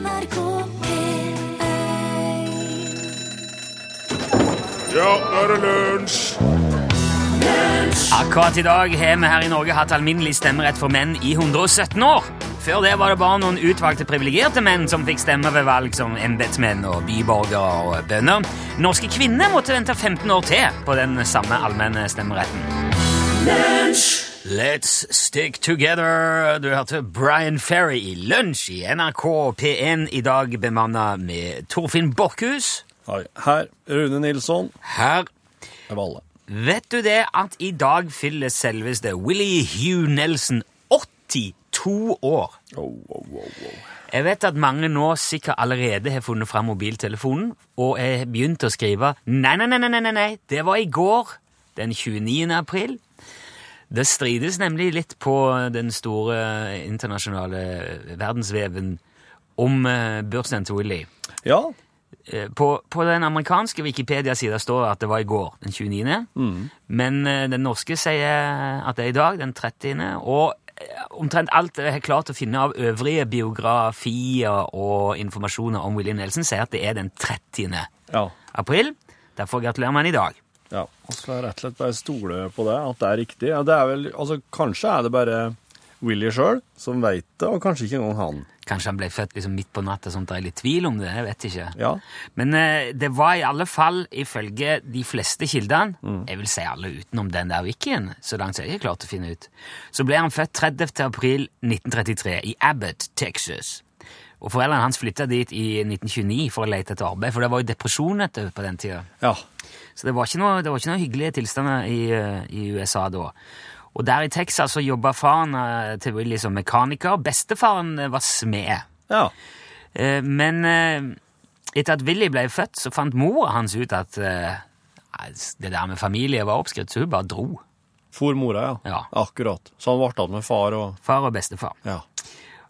NRK P1 Ja, nå er det lunsj! Akkurat i dag har vi her i Norge hatt alminnelig stemmerett for menn i 117 år. Før det var det bare noen utvalgte privilegerte menn som fikk stemme ved valg som embetsmenn og byborgere og bønder. Norske kvinner måtte vente 15 år til på den samme allmenne stemmeretten. Let's stick together. Du hørte Brian Ferry i Lunsj i NRK P1 i dag bemanna med Torfinn Borchhus. Her, Rune Nilsson. Her Er Valle. Vet du det at i dag fyller selveste Willie Hugh Nelson 82 år? Oh, oh, oh, oh. Jeg vet at mange nå sikkert allerede har funnet fram mobiltelefonen og har begynt å skrive nei, nei, nei, nei, nei, nei, det var i går, den 29. april. Det strides nemlig litt på den store internasjonale verdensveven om børsen bursdagen til Willy. Ja, Eh, På, på den amerikanske Wikipedia-sida står det at det var i går, den 29. Men eh, den norske sier at det er i dag, den 30. Og eh, omtrent alt jeg har klart å finne av øvrige biografier og informasjoner om William Nelson, sier at det er den 30. ja. april. Derfor gratulerer man i dag. Ja. Og skal rett og slett bare stole på det, at det er riktig. Ja, det er vel, altså, kanskje er det bare Willy sjøl som veit det, og kanskje ikke engang han. Kanskje han ble født liksom midt på natta, sånn at det er litt tvil om det. jeg vet ikke. Ja. Men eh, det var i alle fall, ifølge de fleste kildene, jeg vil si alle utenom den der wikien, så langt jeg ikke klart å finne ut, så ble han født 30. april 1933 i Abbott, Texas. Og foreldrene hans flytta dit i 1929 for å lete etter arbeid, for det var jo depresjon etter på den tida. Ja. Så det var ikke noe, det var ikke noe hyggelige tilstander i, eh, i USA da. Og der i Texas så jobba faren eh, til Willy som mekaniker. Bestefaren eh, var smed. Ja. Men etter at Willy ble født, så fant mora hans ut at det der med familie var oppskrytt, så hun bare dro. For mora, ja. Ja. Akkurat. Så han ble igjen med far og Far og bestefar. Ja.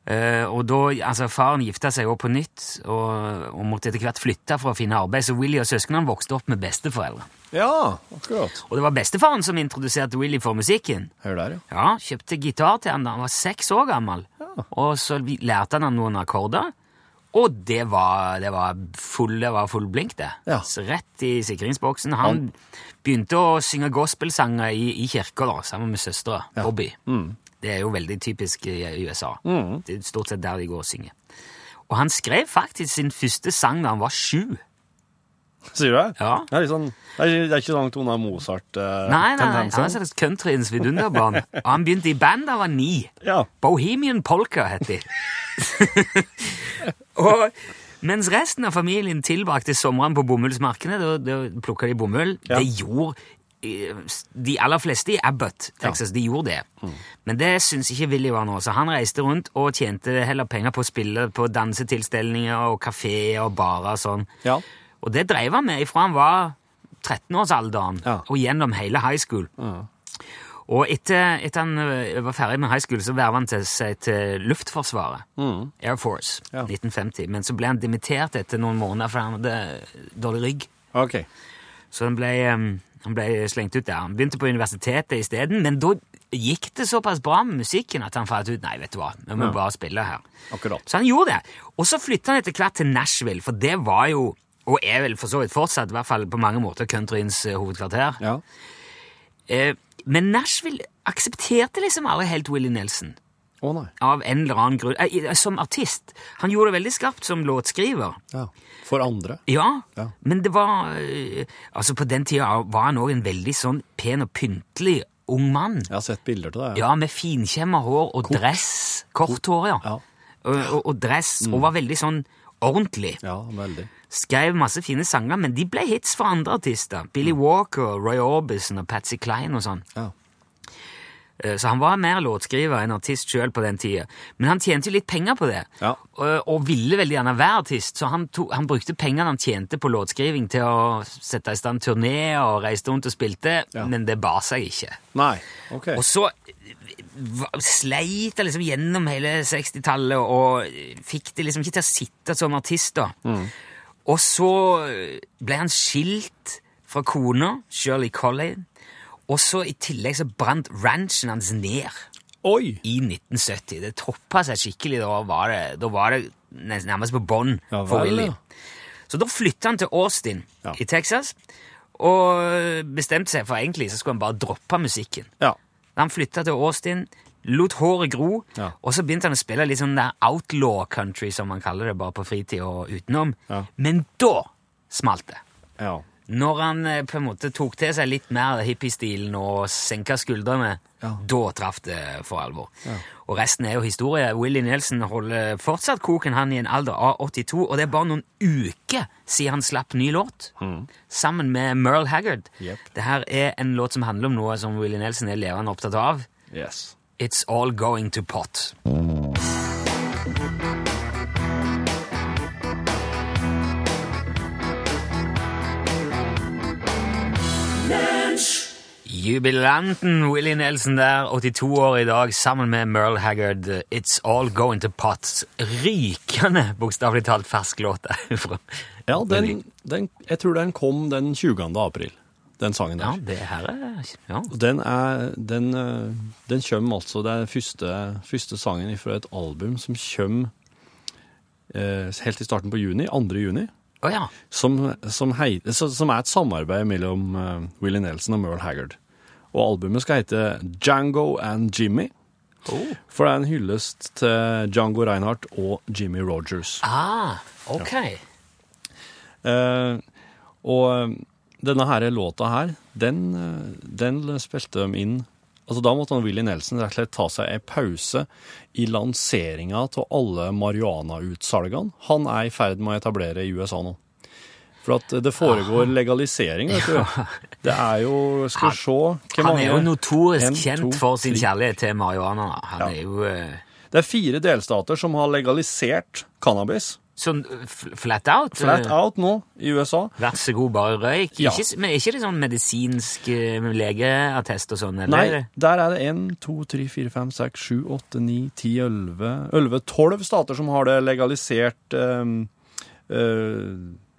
Eh, og da, altså Faren gifta seg også på nytt og, og måtte etter hvert flytte for å finne arbeid, så Willy og søsknene vokste opp med besteforeldre. Ja, akkurat. Og det var bestefaren som introduserte Willy for musikken. Hør der, ja. Ja, Kjøpte gitar til han da han var seks år gammel. Og så lærte han han noen akkorder. Og det var, det var full, det var full blink, det. Ja. Så rett i sikringsboksen. Han begynte å synge gospelsanger i, i kirka sammen med søstera, Bobby. Det er jo veldig typisk i, USA. USA. Det er stort sett der de går og synger. Og han skrev faktisk sin første sang da han var sju. Sier du det? Ja. Det er, sånn, det er, ikke langt unna Mozart. Eh, Nei, nei, nei, han er tendenser. countryens vidunderbarn. Og han begynte i band da han var ni. Ja. Bohemian Polka het de. og mens resten av familien tilbrakte sommeren på bomullsmarkene, da, da plukka de bomull, Ja. det gjorde de aller fleste i Abbott, Texas, de gjorde det. Mm. Men det syns ikke Willy var noe, så han reiste rundt og tjente heller penger på å spille på dansetilstelninger og kafeer og barer og sånn. Ja. Og det drev han med ifra han var 13-årsalderen Ja. og gjennom hele high school. Og etter, etter han var ferdig med high school, så verva han til seg til Luftforsvaret. Air Force, Ja. 1950. Men så ble han dimittert etter noen måneder fordi han hadde dårlig rygg. Okay. Så han ble, um, han ble slengt ut der. Han begynte på universitetet isteden, men da gikk det såpass bra med musikken at han fant ut nei, vet du hva, vi må ja. bare spille her. Akkurat. Så han gjorde det. Og så flytta han etter hvert til Nashville, for det var jo, og er vel for så vidt fortsatt, i hvert fall på mange måter, countryens eh, hovedkvarter. Ja. Eh, men Nashville aksepterte liksom aldri helt Willie Nelson. Nei. Av en eller annen grunn. Eh, som artist. Han gjorde det veldig skarpt som låtskriver. Ja. For andre. Ja, Ja. men det var eh, Altså, på den tida var han òg en veldig sånn pen og pyntelig ung mann. Jeg har sett bilder til deg. Ja, med finkjemma hår og dress. Kort hår, ja. Ja. Og, og, og dress. Og var veldig sånn ordentlig. Ja, veldig. Skrev masse fine sanger, men de ble hits for andre artister. Billy Walker, Roy Orbison og Patsy Cline og sånn. Ja. Eh, Så han var mer låtskriver enn artist sjøl på den tida. Men han tjente jo litt penger på det, Ja. og, og ville veldig gjerne være artist. Så han, to, han brukte pengene han tjente på låtskriving til å sette i stand turné og reiste rundt og spilte, Ja. men det bar seg ikke. Nei. Ok. Og så sleit jeg liksom gjennom hele 60-tallet og fikk det liksom ikke til å sitte som artist. da. Og så ble han skilt fra kona, Shirley Colley, og så i tillegg så brant ranchen hans ned. Oi! i 1970. Det toppa seg skikkelig. Da var det, da var det nærmest på bånn Ja for Willy. Så da flytta han til Austin Ja. i Texas og bestemte seg for egentlig så skulle han bare droppe musikken. Ja. Han flytta til Austin, lot håret gro, Ja. og så begynte han å spille litt sånn der outlaw country, som man kaller det, bare på fritid og utenom. Men da smalt det. ja. Når han eh, på en måte tok til seg litt mer hippiestilen og senka skuldrene, Ja. da traff det for alvor. Og resten er jo historie. Willie Nelson holder fortsatt koken, han i en alder av 82, og det er bare noen uker siden han slapp ny låt, sammen med Merle Haggard. Yep. Det her er en låt som handler om noe som Willie Nelson er levende opptatt av. Yes. It's All Going to Pot. Jubilanten Willie Nelson der, 82 år i dag, sammen med Merle Haggard. It's All Going to Pot. Rykende, bokstavelig talt, fersk låt derfra. Ja, den, den, jeg tror den kom den 20. april, den sangen der. Ja, det her er ja. Den er, den, eh, den kommer altså, det er første, første sangen fra et album som kommer eh, helt i starten på juni, 2. juni, Oh, ja. som, som, hei, som er et samarbeid mellom uh, Willie Nelson og Merle Haggard. Og albumet skal hete Django and Jimmy, Oh. for det er en hyllest til Django Reinhardt og Jimmy Rogers. Ah, ok. Eh, og eh, denne her låta her, den, eh, den spilte de inn Altså Da måtte han Willy Nelson rett og slett ta seg en pause i lanseringa av alle marihuanautsalgene han er i ferd med å etablere i USA nå. For at det foregår legalisering, vet du. Det er jo Skal vi se hvor Han er jo notorisk En, kjent for sin kjærlighet til marihuana. Han Ja. er jo uh... Det er fire delstater som har legalisert cannabis. sånn eh, flat out. Flat eh, out nå i USA. Vær så god, bare røyk. Ja. Ikke, men er ikke det sånn medisinsk legeattest og sånn? Eller? Nei, der er det 1, 2, 3, 4, 5, 6, 7, 8, 9, 10, 11 11, 12 stater som har det legalisert um, på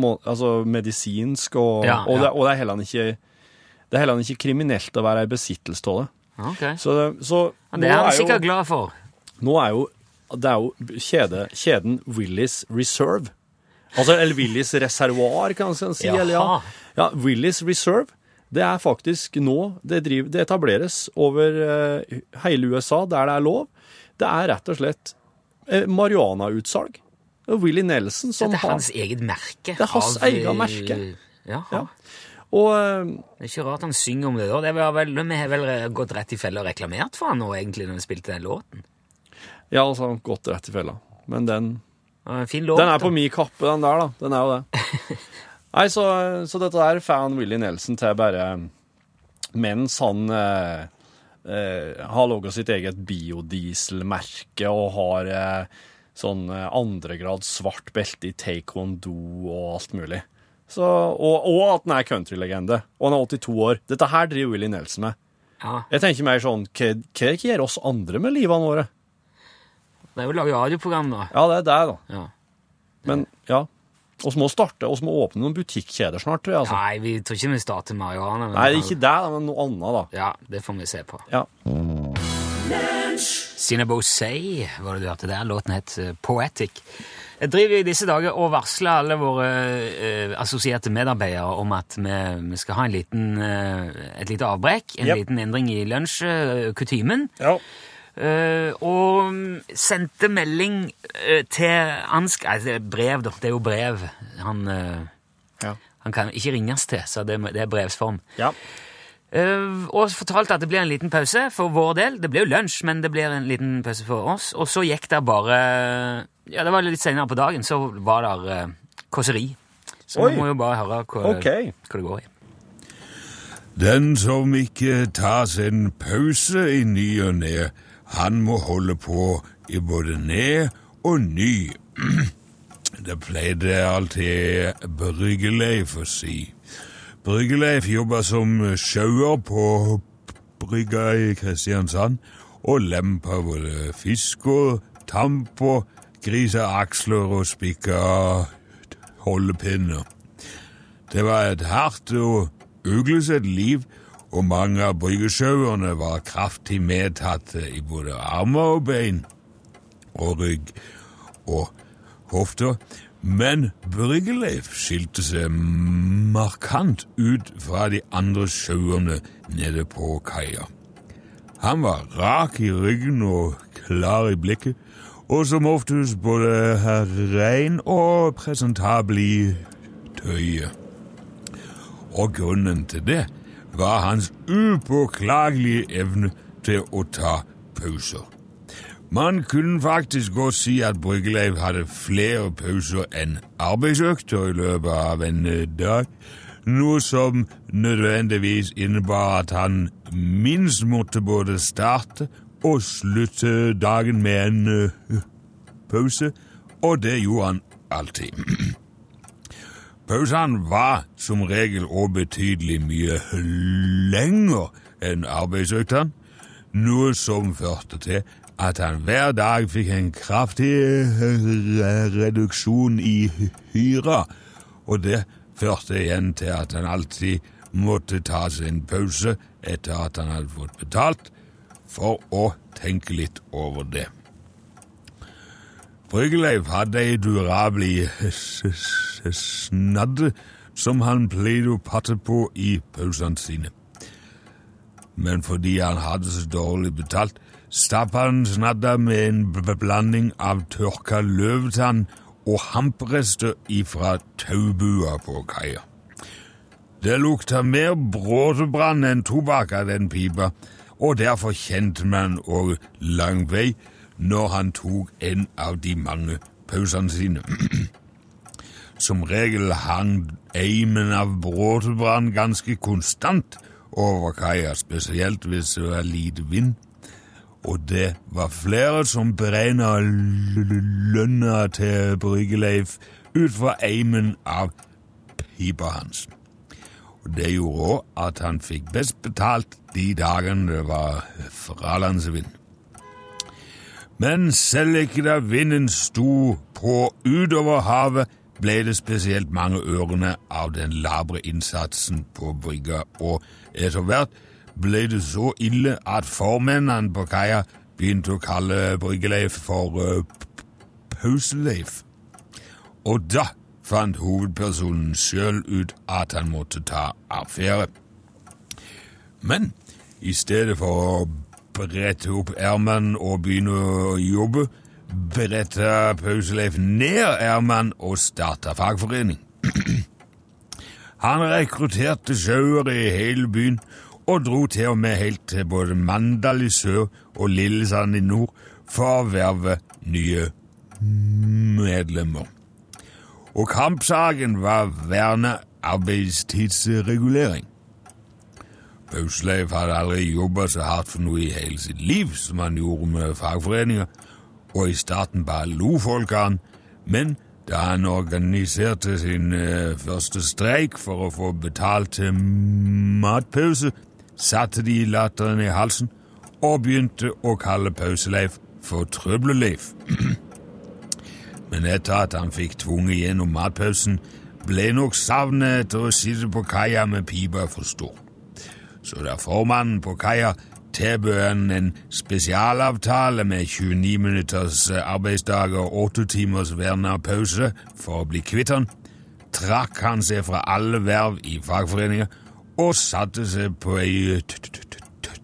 må, altså medisinsk, og, Ja, og. Det, og det er heller ikke det er heller ikke kriminelt å være i besittelse av det. Okay. Så, så det er han sikkert glad for. nå er jo det er jo kjede, kjeden Willis Reserve. Altså, eller Willis Reservoir, kan man si. Eller, ja. Ja, Willis Reserve, det er faktisk nå Det, driver, det etableres over uh, hele USA der det er lov. Det er rett og slett uh, marihuanautsalg. Det er Willie Nelson som Det er har hans eget merke. Det er hans av, eget eh, merke. Jaha. Ja. Og eh, Det er ikke rart han synger om det da. Det var vel, vi har vel gått rett i fella og reklamert for han nå, egentlig, når vi spilte den låten. Ja, altså, gått rett i fella. Men den fin låt. Den er på mi kappe, den der, da. Den er jo det. Nei, så, så dette der fan Willy Nelson til bare Mens han eh, eh, har laga sitt eget biodieselmerke og har eh, sånn eh, andregrads svart belte i taekwondo og alt mulig. Så, og, og at han er countrylegende. Og han er 82 år. Dette her driver Willy Nelson med. Ja. Jeg tenker mer sånn Hva hva gjør oss andre med livene våre? Det er jo laget radioprogram, da. Ja, det er det, da. Ja. Men ja. Vi må starte, oss må åpne noen butikkjeder snart, tror jeg. altså. Nei, vi tror ikke vi starter marihuana. men- Nei, ikke det, men noe annet, da. Ja, det får vi se på. Ja. Cinebo Say var det du hørte der. Låten het eh, Poetic. Jeg driver i disse dager og varsler alle våre eh, assosierte medarbeidere om at vi, vi skal ha en liten, eh, et lite avbrekk, en Yep. liten endring i lunsjkutymen. ja. Eh, og sendte melding eh, til Ansk... Er brev, da. Det er jo brev. Han, eh, Ja. han kan ikke ringes til, så det, det er brevsform. ja. Eh, og fortalte at det blir en liten pause for vår del. Det blir jo lunsj, men det blir en liten pause for oss. Og så gikk det bare Ja, det var litt senere på dagen, så var det uh, kåseri. Så Oi. vi må jo bare høre hva, okay. hva det går i. Den som ikke tar sin pause i ny og ne, han må holde på i både ned og ny. Det pleide alltid Bryggeleif å si. Bryggeleif jobba som sjauer på brygga i Kristiansand og lempa både fisk og tamp og griseaksler og spikka holdepinner. Det var et hardt og uglesett liv, og mange av bryggesjauerne var kraftig medtatt i både armer og bein og rygg og hofter, men Bryggeleif skilte seg markant ut fra de andre sjøerne nede på kaia. Han var rak i ryggen og klar i blikket, og som oftest både rein og presentabel i tøyet. Og grunnen til det var hans upåklagelige evne til å ta pauser. Man kunne faktisk godt si at Bryggeleiv hadde flere pauser enn arbeidsøkter i løpet av en dag, noe som nødvendigvis innebar at han minst måtte både starte og slutte dagen med en uh, pause, og det gjorde han alltid. Pausene var som regel òg betydelig mye lenger enn arbeidsøktene, noe som førte til at han hver dag fikk en kraftig reduksjon i hyra, og det førte igjen til at han alltid måtte ta seg en pause etter at han hadde fått betalt, for å tenke litt over det. Bryggeleif hadde ei durabelig snadde som han pleide å patte på i pausene sine. Men fordi han hadde så dårlig betalt, stappa han snadda med en blanding av tørka løvetann og hamprester ifra taubua på kaia. Det lukta mer bråtebrann enn tobakk av den pipa, og derfor kjente man òg lang vei når han tok en av de mange pausene sine. Som regel hang eimen av bråtebrann ganske konstant over kaia, spesielt hvis det var lite vind, og det var flere som beregna lønna til Bryggeleif ut fra eimen av pipa hans. Og Det gjorde òg at han fikk best betalt de dagene det var fralandsvind. Men selv ikke da vinden sto på utover havet, ble det spesielt mange ørene av den labre innsatsen på brygga, og etter hvert ble det så ille at formennene på kaia begynte å kalle Bryggeleif for uh, Pauseleif. Og da fant hovedpersonen sjøl ut at han måtte ta affære. Men i stedet for å brette opp ermene og begynne å jobbe, bretta Pauseleif ned ermene og starta fagforening. Han rekrutterte sjauere i hele byen og dro til og med helt til både Mandal i sør og Lillesand i nord for å verve nye medlemmer. Og kampsaken var verne arbeidstidsregulering. Pausleif hadde aldri jobba så hardt for noe i hele sitt liv som han gjorde med fagforeninger, og i starten bare lo folk av han, men da han organiserte sin uh, første streik for å få betalt til matpause, satte de latteren i halsen og begynte å kalle Pauseleif for Trøbleleif. Men etter at han fikk tvunget gjennom matpausen, ble nok savnet etter å sitte på kaia med pipa for stor. Så da formannen på kaia tilbød han en spesialavtale med 29 minutters arbeidsdag og 8 timers verna pause for å bli kvitt han, trakk han seg fra alle verv i fagforeninga og satte seg på ei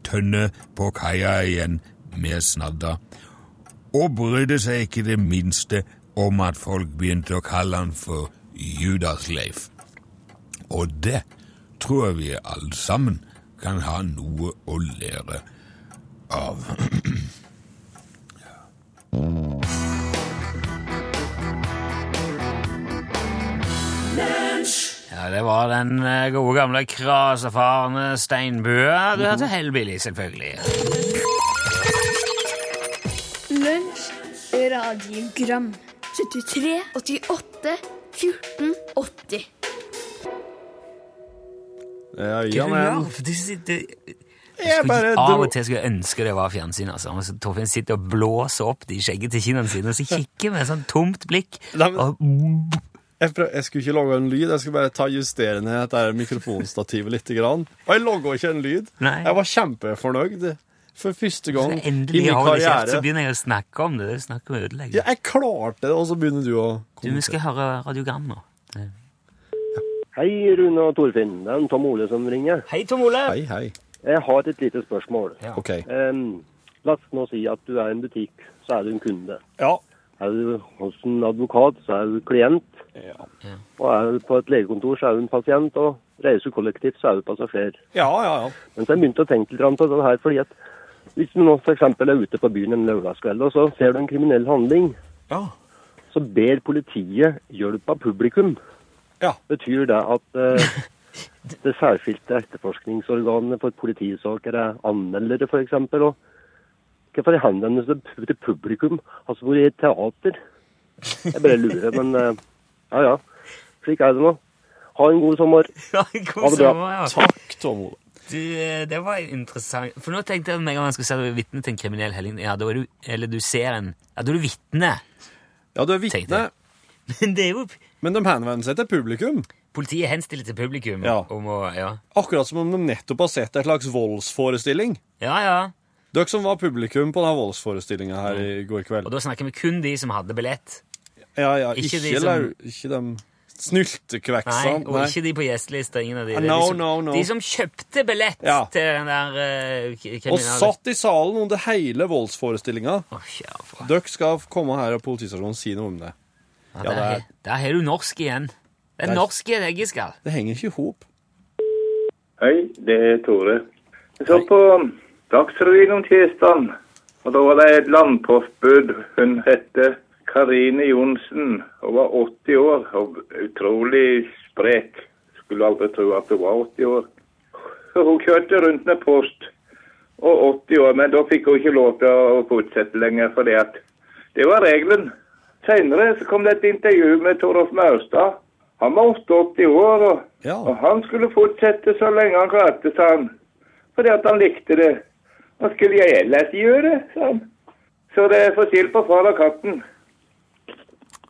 tønne på kaia igjen med snadda, og brydde seg ikke det minste om at folk begynte å kalle han for Judasleif. Og det tror jeg vi alle sammen kan ha noe å lære av. Ja, Det var den eh, gode gamle krasefarne steinbua. Du hørte Hellbilly, selvfølgelig. Lunsj, radiogram 73, 88, 14, 80 Ja, ja, men. Jeg bare av og til skulle jeg ønske det var fjernsyn. altså. Så Torfinn sitter og blåser opp de skjeggete kinnene sine og så kikker med sånn tomt blikk. Og Jeg, prøv, jeg skulle ikke logge en lyd, jeg skulle bare ta justere ned dette mikrofonstativet litt. Grann. Og jeg logga ikke en lyd. Nei. Jeg var kjempefornøyd for første gang i endelig min karriere. kjeft, så begynner jeg å snakke om det. Snakke om vi ødelegger. Ja, jeg klarte det, og så begynner du å Du, vi skal høre radiogram nå. Hei, Rune og Torfinn. Det er en Tom Ole som ringer. Hei, Tom Ole. Hei, hei. Jeg har et lite spørsmål. Ja. OK. Um, la oss nå si at du er en butikk, så er du en kunde. Ja. Er du hos en advokat, så er du klient. Og er du på et legekontor, så er du en pasient. Og reiser du kollektivt, så er du passasjer. Ja, ja, ja. Men så har jeg begynt å tenke litt på det her, fordi at hvis du nå f.eks. er ute på byen en lørdagskveld, og så ser du en kriminell handling, Ja. så ber politiet hjelp av publikum. Ja. Betyr det at eh, det særskilte etterforskningsorganet for politisaker er anmeldere, f.eks.? Og hvorfor henvender seg til publikum? Altså hvor i teater? Jeg bare lurer, men eh, ja ja. Slik er det nå. Ha en god sommer. Ja, Ha god det bra. sommer, ja. Takk, Tom Ole. Du, eh, det var interessant. For nå tenkte jeg med en gang jeg skulle si at du er vitne til en kriminell helling Ja, da er du, eller du ser en Ja, da er du vitne. Ja, du er vitne. Men det er jo men de henvender seg til publikum. Politiet henstiller til publikum Ja. om å Ja, Akkurat som om de nettopp har sett en slags voldsforestilling. ja. ja. Dere som var publikum på denne voldsforestillinga her i går kveld. Og da snakker vi kun de som hadde billett. Ja, ja, Ikke ikke, de som- ikke de Nei, snyltekveksene. og ikke de på gjestelista. Ingen av de. Ah, no, de, som, no, no. de som kjøpte billett Ja. til den der uh, Og satt i salen under hele voldsforestillinga. Oh. Dere skal komme her og politistasjonen si noe om det. Ja, Ja, der, det er- der har du norsk igjen. Det er norsk i et skal. Det henger ikke i hop. Hei, det er Tore. Jeg så på Dagsrevyen om tirsdag, og da var det et landpostbud. Hun hette Karine Johnsen Hun var 80 år og utrolig sprek. Skulle aldri tro at hun var 80 år. Hun kjørte rundt med post og 80 år, men da fikk hun ikke lov til å fortsette lenger, fordi at det var regelen. Senere så kom det et intervju med Torolf Maurstad. Han var 88 år, og Ja. og han skulle fortsette så lenge han klarte, sa han. Fordi at han likte det. Hva skulle jeg ellers gjøre, sa han. Så det er forskjell på far og katten.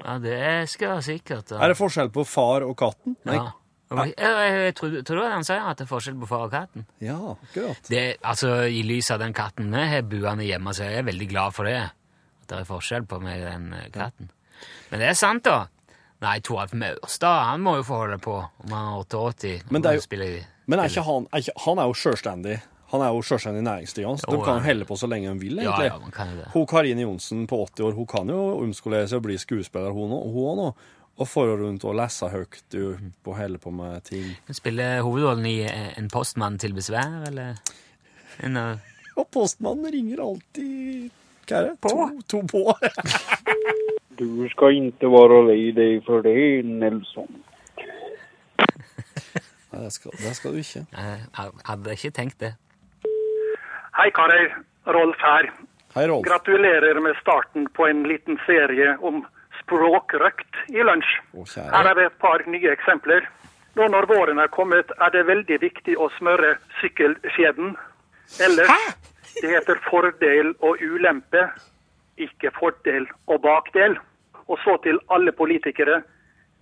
Ja, det skal sikkert Er det forskjell på far og katten? Ja. Jeg, jeg, jeg tror, tror han sier at det er forskjell på far og katten? Ja, akkurat. Det, altså, I lys av den katten vi har buende hjemme, så er jeg veldig glad for det. At det er forskjell på meg og den eh, katten. Men det er sant, da. Nei, Toralf Maurstad han må jo få holde på om han er 88. Men er jo- Men er ikke han, er ikke, han er jo sjølstendig. Han er jo sjølstendig næringsdrivende. så De kan jo helle på så lenge de vil, egentlig. ja, ja, man kan det. Hun Karine Johnsen på 80 år hun kan jo omskolere seg og bli skuespiller, hun òg nå. Og fare rundt og lese høyt du, og helle på med ting. Spiller hovedrollen i eh, En postmann til besvær, eller en, uh... Og postmannen ringer alltid Hva er det? På. To, to på. Du skal ikke være lei deg for det, Nelson. Nei, det skal, det skal du ikke. eh, Jeg hadde ikke tenkt det. Hei karer, Rolf her. Hei, Rolf. Gratulerer med starten på en liten serie om språkrøkt i lunsj. Å, Her er det et par nye eksempler. Nå når våren er kommet, er det veldig viktig å smøre sykkelskjeden. Eller det heter fordel og ulempe, ikke fordel og bakdel. Og så til alle politikere.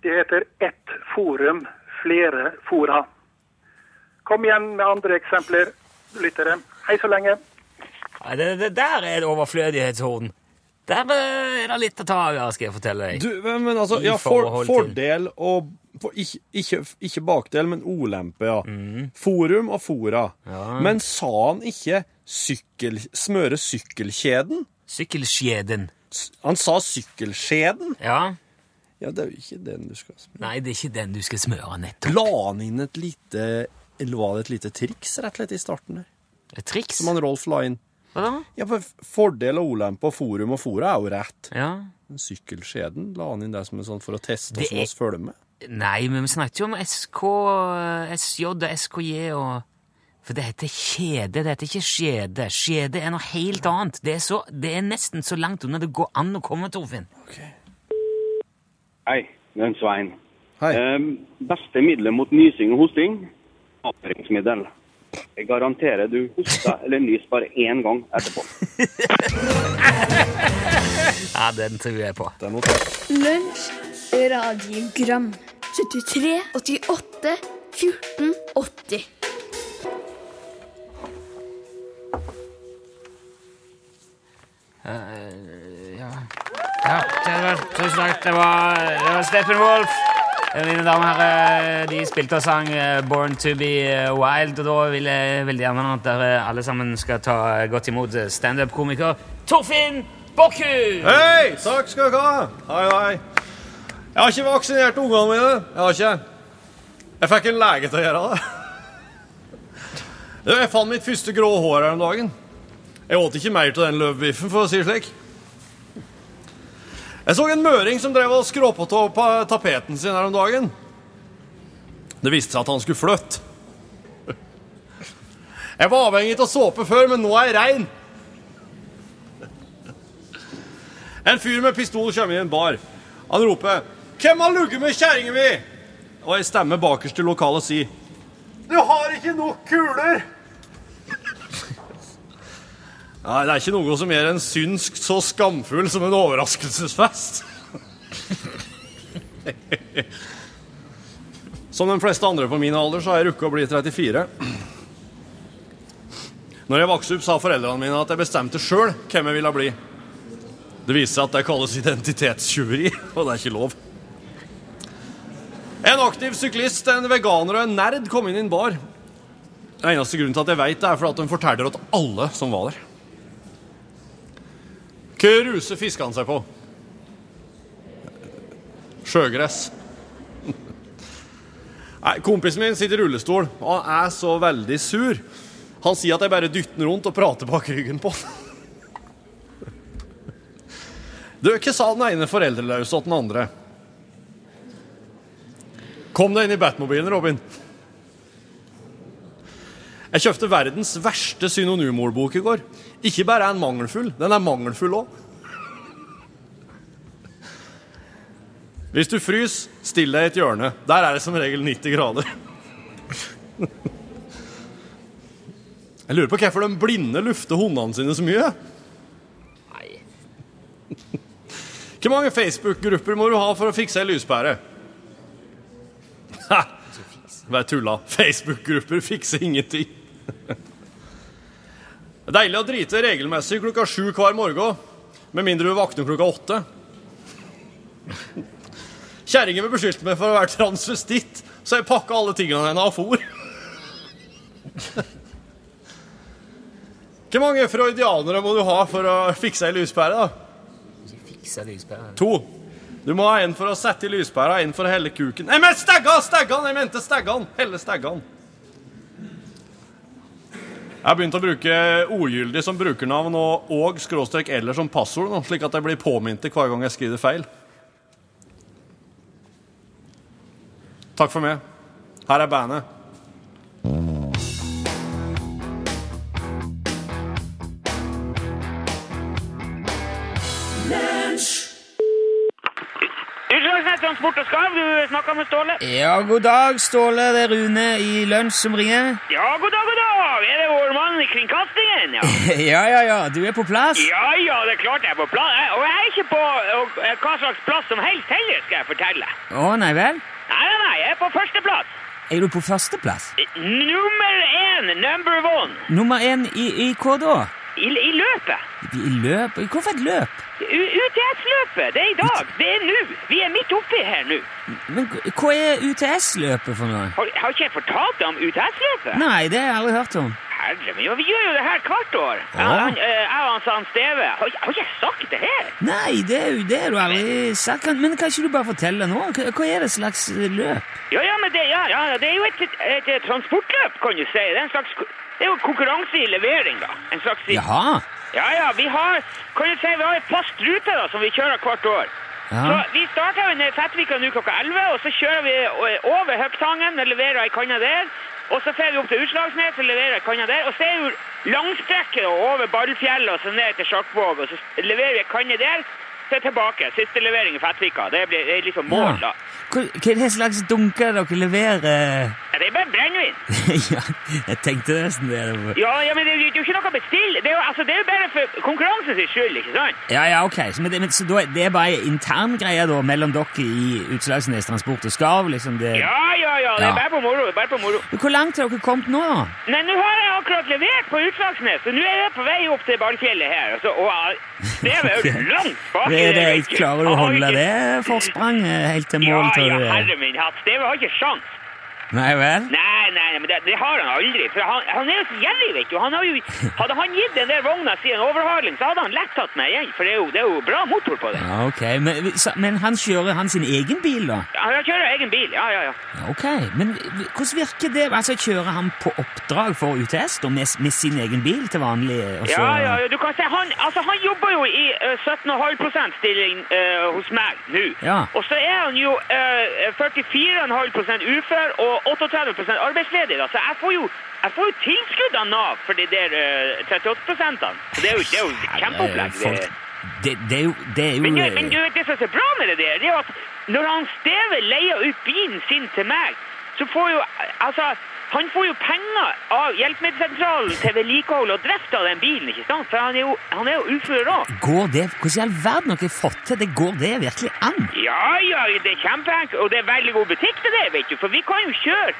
Det heter ett forum, flere fora. Kom igjen med andre eksempler, lyttere. Hei så lenge. Nei, Det, det der er et overflødighetshorn. Der eh, er det litt å ta av, skal jeg fortelle deg. Du, men, men altså, I ja, for, fordel og for, ikke, ikke, ikke bakdel, men ulempe, ja. Forum og fora. Mm. Ja. Men sa han ikke sykkel, smøre sykkelkjeden? Sykkelskjeden. Han sa sykkelskjeden? Ja. Ja, det er jo ikke den du skal smøre. Nei, det er ikke den du skal smøre nettopp. La han inn et lite Eller var det et lite triks rett og slett i starten der? Et triks? Som han Rolf la inn? Hva da? Ja, for Fordel og ulempe og forum og fora er jo rett. Ja. Men sykkelskjeden la han inn der som en sånn for å teste Det hvordan er- oss følger med. Nei, men vi snakket jo om SK, SJ og SKJ og For det heter kjede, det heter ikke skjede. Skjede er noe helt annet. Det er, så, det er nesten så langt unna det går an å komme, Torfinn. Hei, det er Svein. Hei. Eh, beste middelet mot nysing og hosting? Avføringsmiddel. Jeg garanterer du hoster eller nyser bare én gang etterpå. Ja, den tror jeg på. Den. Lunsj, Radiogram 73 88 14 80. Ja, det var, tusen takk. Det var, det var Steppenwolf. Mine damer og herrer, de spilte og sang eh, Born to be eh, wild, og da vil jeg veldig gjerne at dere alle sammen skal ta godt imot eh, standup-komiker Torfinn Bokkhus! Hei! Takk skal dere ha. Hei, hei. Jeg har ikke vaksinert ungene mine. Jeg har ikke. Jeg fikk en lege til å gjøre det. Jeg fant mitt første grå hår her om dagen. Jeg åt ikke mer til den løvbiffen, for å si det slik. Jeg så en møring som drev og skråpet av på tapeten sin her om dagen. Det viste seg at han skulle flytte. Jeg var avhengig av såpe før, men nå er jeg rein. En fyr med pistol kommer i en bar. Han roper 'Hvem har ligget med kjerringa mi?' Og ei stemme bakerst i lokalet sier 'Du har ikke nok kuler'. Nei, det er ikke noe som gjør en synsk så skamfull som en overraskelsesfest. Som de fleste andre på min alder så har jeg rukket å bli 34. Når jeg vokste opp, sa foreldrene mine at jeg bestemte sjøl hvem jeg ville bli. Det viser seg at det kalles identitetstyveri, og det er ikke lov. En aktiv syklist, en veganer og en nerd kom inn i en bar. Den eneste grunnen til at jeg vet det, er for at de forteller at alle som var der. Hva ruse fisker han seg på? Sjøgress. Nei, Kompisen min sitter i rullestol, og han er så veldig sur. Han sier at jeg bare dytter rundt og prater bak ryggen på han. Du, hva sa den ene foreldreløse til den andre? Kom deg inn i Batmobilen, Robin. Jeg kjøpte verdens verste synonymordbok i går. Ikke bare er den mangelfull, den er mangelfull òg. Hvis du fryser, still deg i et hjørne. Der er det som regel 90 grader. Jeg lurer på hvorfor de blinde lufter hundene sine så mye. Hvor mange Facebook-grupper må du ha for å fikse ei lyspære? Vær tulla. Facebook-grupper fikser ingenting. Deilig å drite regelmessig klokka sju hver morgen, med mindre du våkner klokka åtte. Kjerringa vil beskylde meg for å være transvestitt, så jeg pakka alle tingene hennes og for. Hvor mange freudianere må du ha for å fikse ei lyspære, da? Fikse lyspære. To. Du må ha en for å sette i lyspæra, en for å helle kuken Nei, men steggan! Steggan! Jeg mente steggan! Helle steggan. Jeg har begynt å bruke ogyldig som brukernavn og, og skråstrek eller som passord, nå, slik at jeg blir påminnet hver gang jeg skriver feil. Takk for meg. Her er bandet. Transport og Skarv, du snakka med Ståle? Ja, god dag, Ståle. Det er Rune i Lunsj som ringer. Ja, god dag, god dag! Er det mann i kringkastingen? Ja. Ja, ja, ja. Du er på plass? ja, ja, det er klart jeg er på plass. Og jeg er ikke på og, eh, hva slags plass som helst heller, skal jeg fortelle. Å, nei vel? Nei, nei, nei, jeg er på førsteplass. Er du på førsteplass? Nummer én, number one, Nummer én i, i hva da? i, i løpet. I løpet? Hvorfor et løp? UTS-løpet, det er i dag. Det er nå. Vi er midt oppi her nå. Men hva er UTS-løpet for noe? Har, har ikke jeg fortalt deg om UTS-løpet? Nei, det har jeg aldri hørt om. Herre min, vi gjør jo det her hvert år. Ja. Jeg, han, eh, jeg og han Steve. Har, har ikke jeg sagt det her? Nei, det er jo det du aldri sagt. Men kan ikke du bare fortelle nå? Hva er det slags eh, løp? Ja, ja, men det, ja, ja, det er jo et, et, et transportløp, kan du si. Det er en slags det er jo konkurranse i levering, da. En slags Jaha. Ja, ja, vi har kan du si, vi har en fast rute da, som vi kjører hvert år. Ja. Så Vi starter jo i Fettvika nå klokka 11, og så kjører vi over Høgtangen og leverer ei kanne der. Og så fer vi opp til Utslagsnes og leverer kanna der. Og så er det langstrekket da, over Ballfjellet og så ned til Sjarkvåg, og så leverer vi kanne der. Så er tilbake. Siste levering i Fettvika. Det blir det er liksom mål, da. Hva, hva er det slags dunker dere leverer? Ja, det er bare brennevin. ja, jeg tenkte nesten det. Ja, ja, men det er jo ikke noe å bestille. Det er jo, altså, det er jo bare for konkurransens skyld, ikke sant? Ja, ja, ok. Så, men det, men, så da, det er bare intern greie da, mellom dere i Utslagsnes Transport og Skarv? liksom det... Ja, ja, ja, det er Ja. bare på moro. Bare på moro. Hvor langt har dere kommet nå? Nei, nå har jeg akkurat levert på Utslagsnes, så nå er jeg på vei opp til Ballfjellet her. Altså, og ah, det er jo langt bak. Det, det, klarer du å holde det forspranget helt til mål? Ja, ja, herre min hatt. Det har ikke sjans. Nei vel? Nei, nei, men det, det har han aldri. For han, han er jo så gjerrig, vet du. Han har jo, hadde han gitt den der vogna si en overhaling, så hadde han lett tatt meg igjen. For det er jo, det er jo bra motor på den. Ja, ok. Men, så, men han kjører han sin egen bil, da? Ja, Han kjører egen bil, ja, ja, ja. Ja, Ok, Men hvordan virker det? Altså, Kjører han på oppdrag for UTS da, med, med sin egen bil til vanlig? og så- Ja, ja, ja, du kan se, han, altså, han jobber jo i uh, 17,5 stilling uh, hos meg nå. Ja. Og så er han jo uh, 44,5% ufør og 38 arbeidsledig. Da. Så jeg får jo, jeg får jo tilskudd av Nav for de der uh, 38 prosentene. Så det er jo, det er jo kjempeopplegg. Eh, det. Det, det er jo, det er jo Men, eh, men du vet det som er så bra med det der, det er jo at når han Steve leier ut bilen sin til meg, så får jo altså han får jo penger av Hjelpemiddelsentralen til vedlikehold og drift av den bilen, ikke sant? For han er jo, han er jo ufør òg. Går det, Hvordan i all verden har dere fått til det? Går det virkelig an? Ja, ja, det er kjempeenkelt, og det er veldig god butikk til det, vet du. For vi kan jo kjøre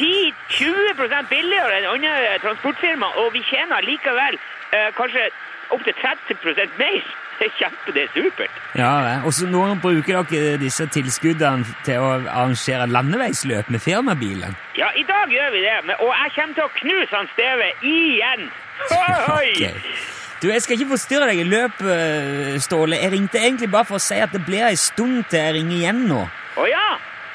10-20% billigere enn andre transportfirma, og vi tjener likevel eh, kanskje opptil 30% mer. Det er kjempe, det er supert. Ja. Og så nå bruker dere disse tilskuddene til å arrangere landeveisløp med firmabilen. Ja, i dag gjør vi det, og jeg kommer til å knuse han Steve igjen. Oi! Okay. Du, Jeg skal ikke forstyrre deg i løpet, eh, Ståle. Jeg ringte egentlig bare for å si at det blir ei stund til jeg ringer igjen nå. Å ja?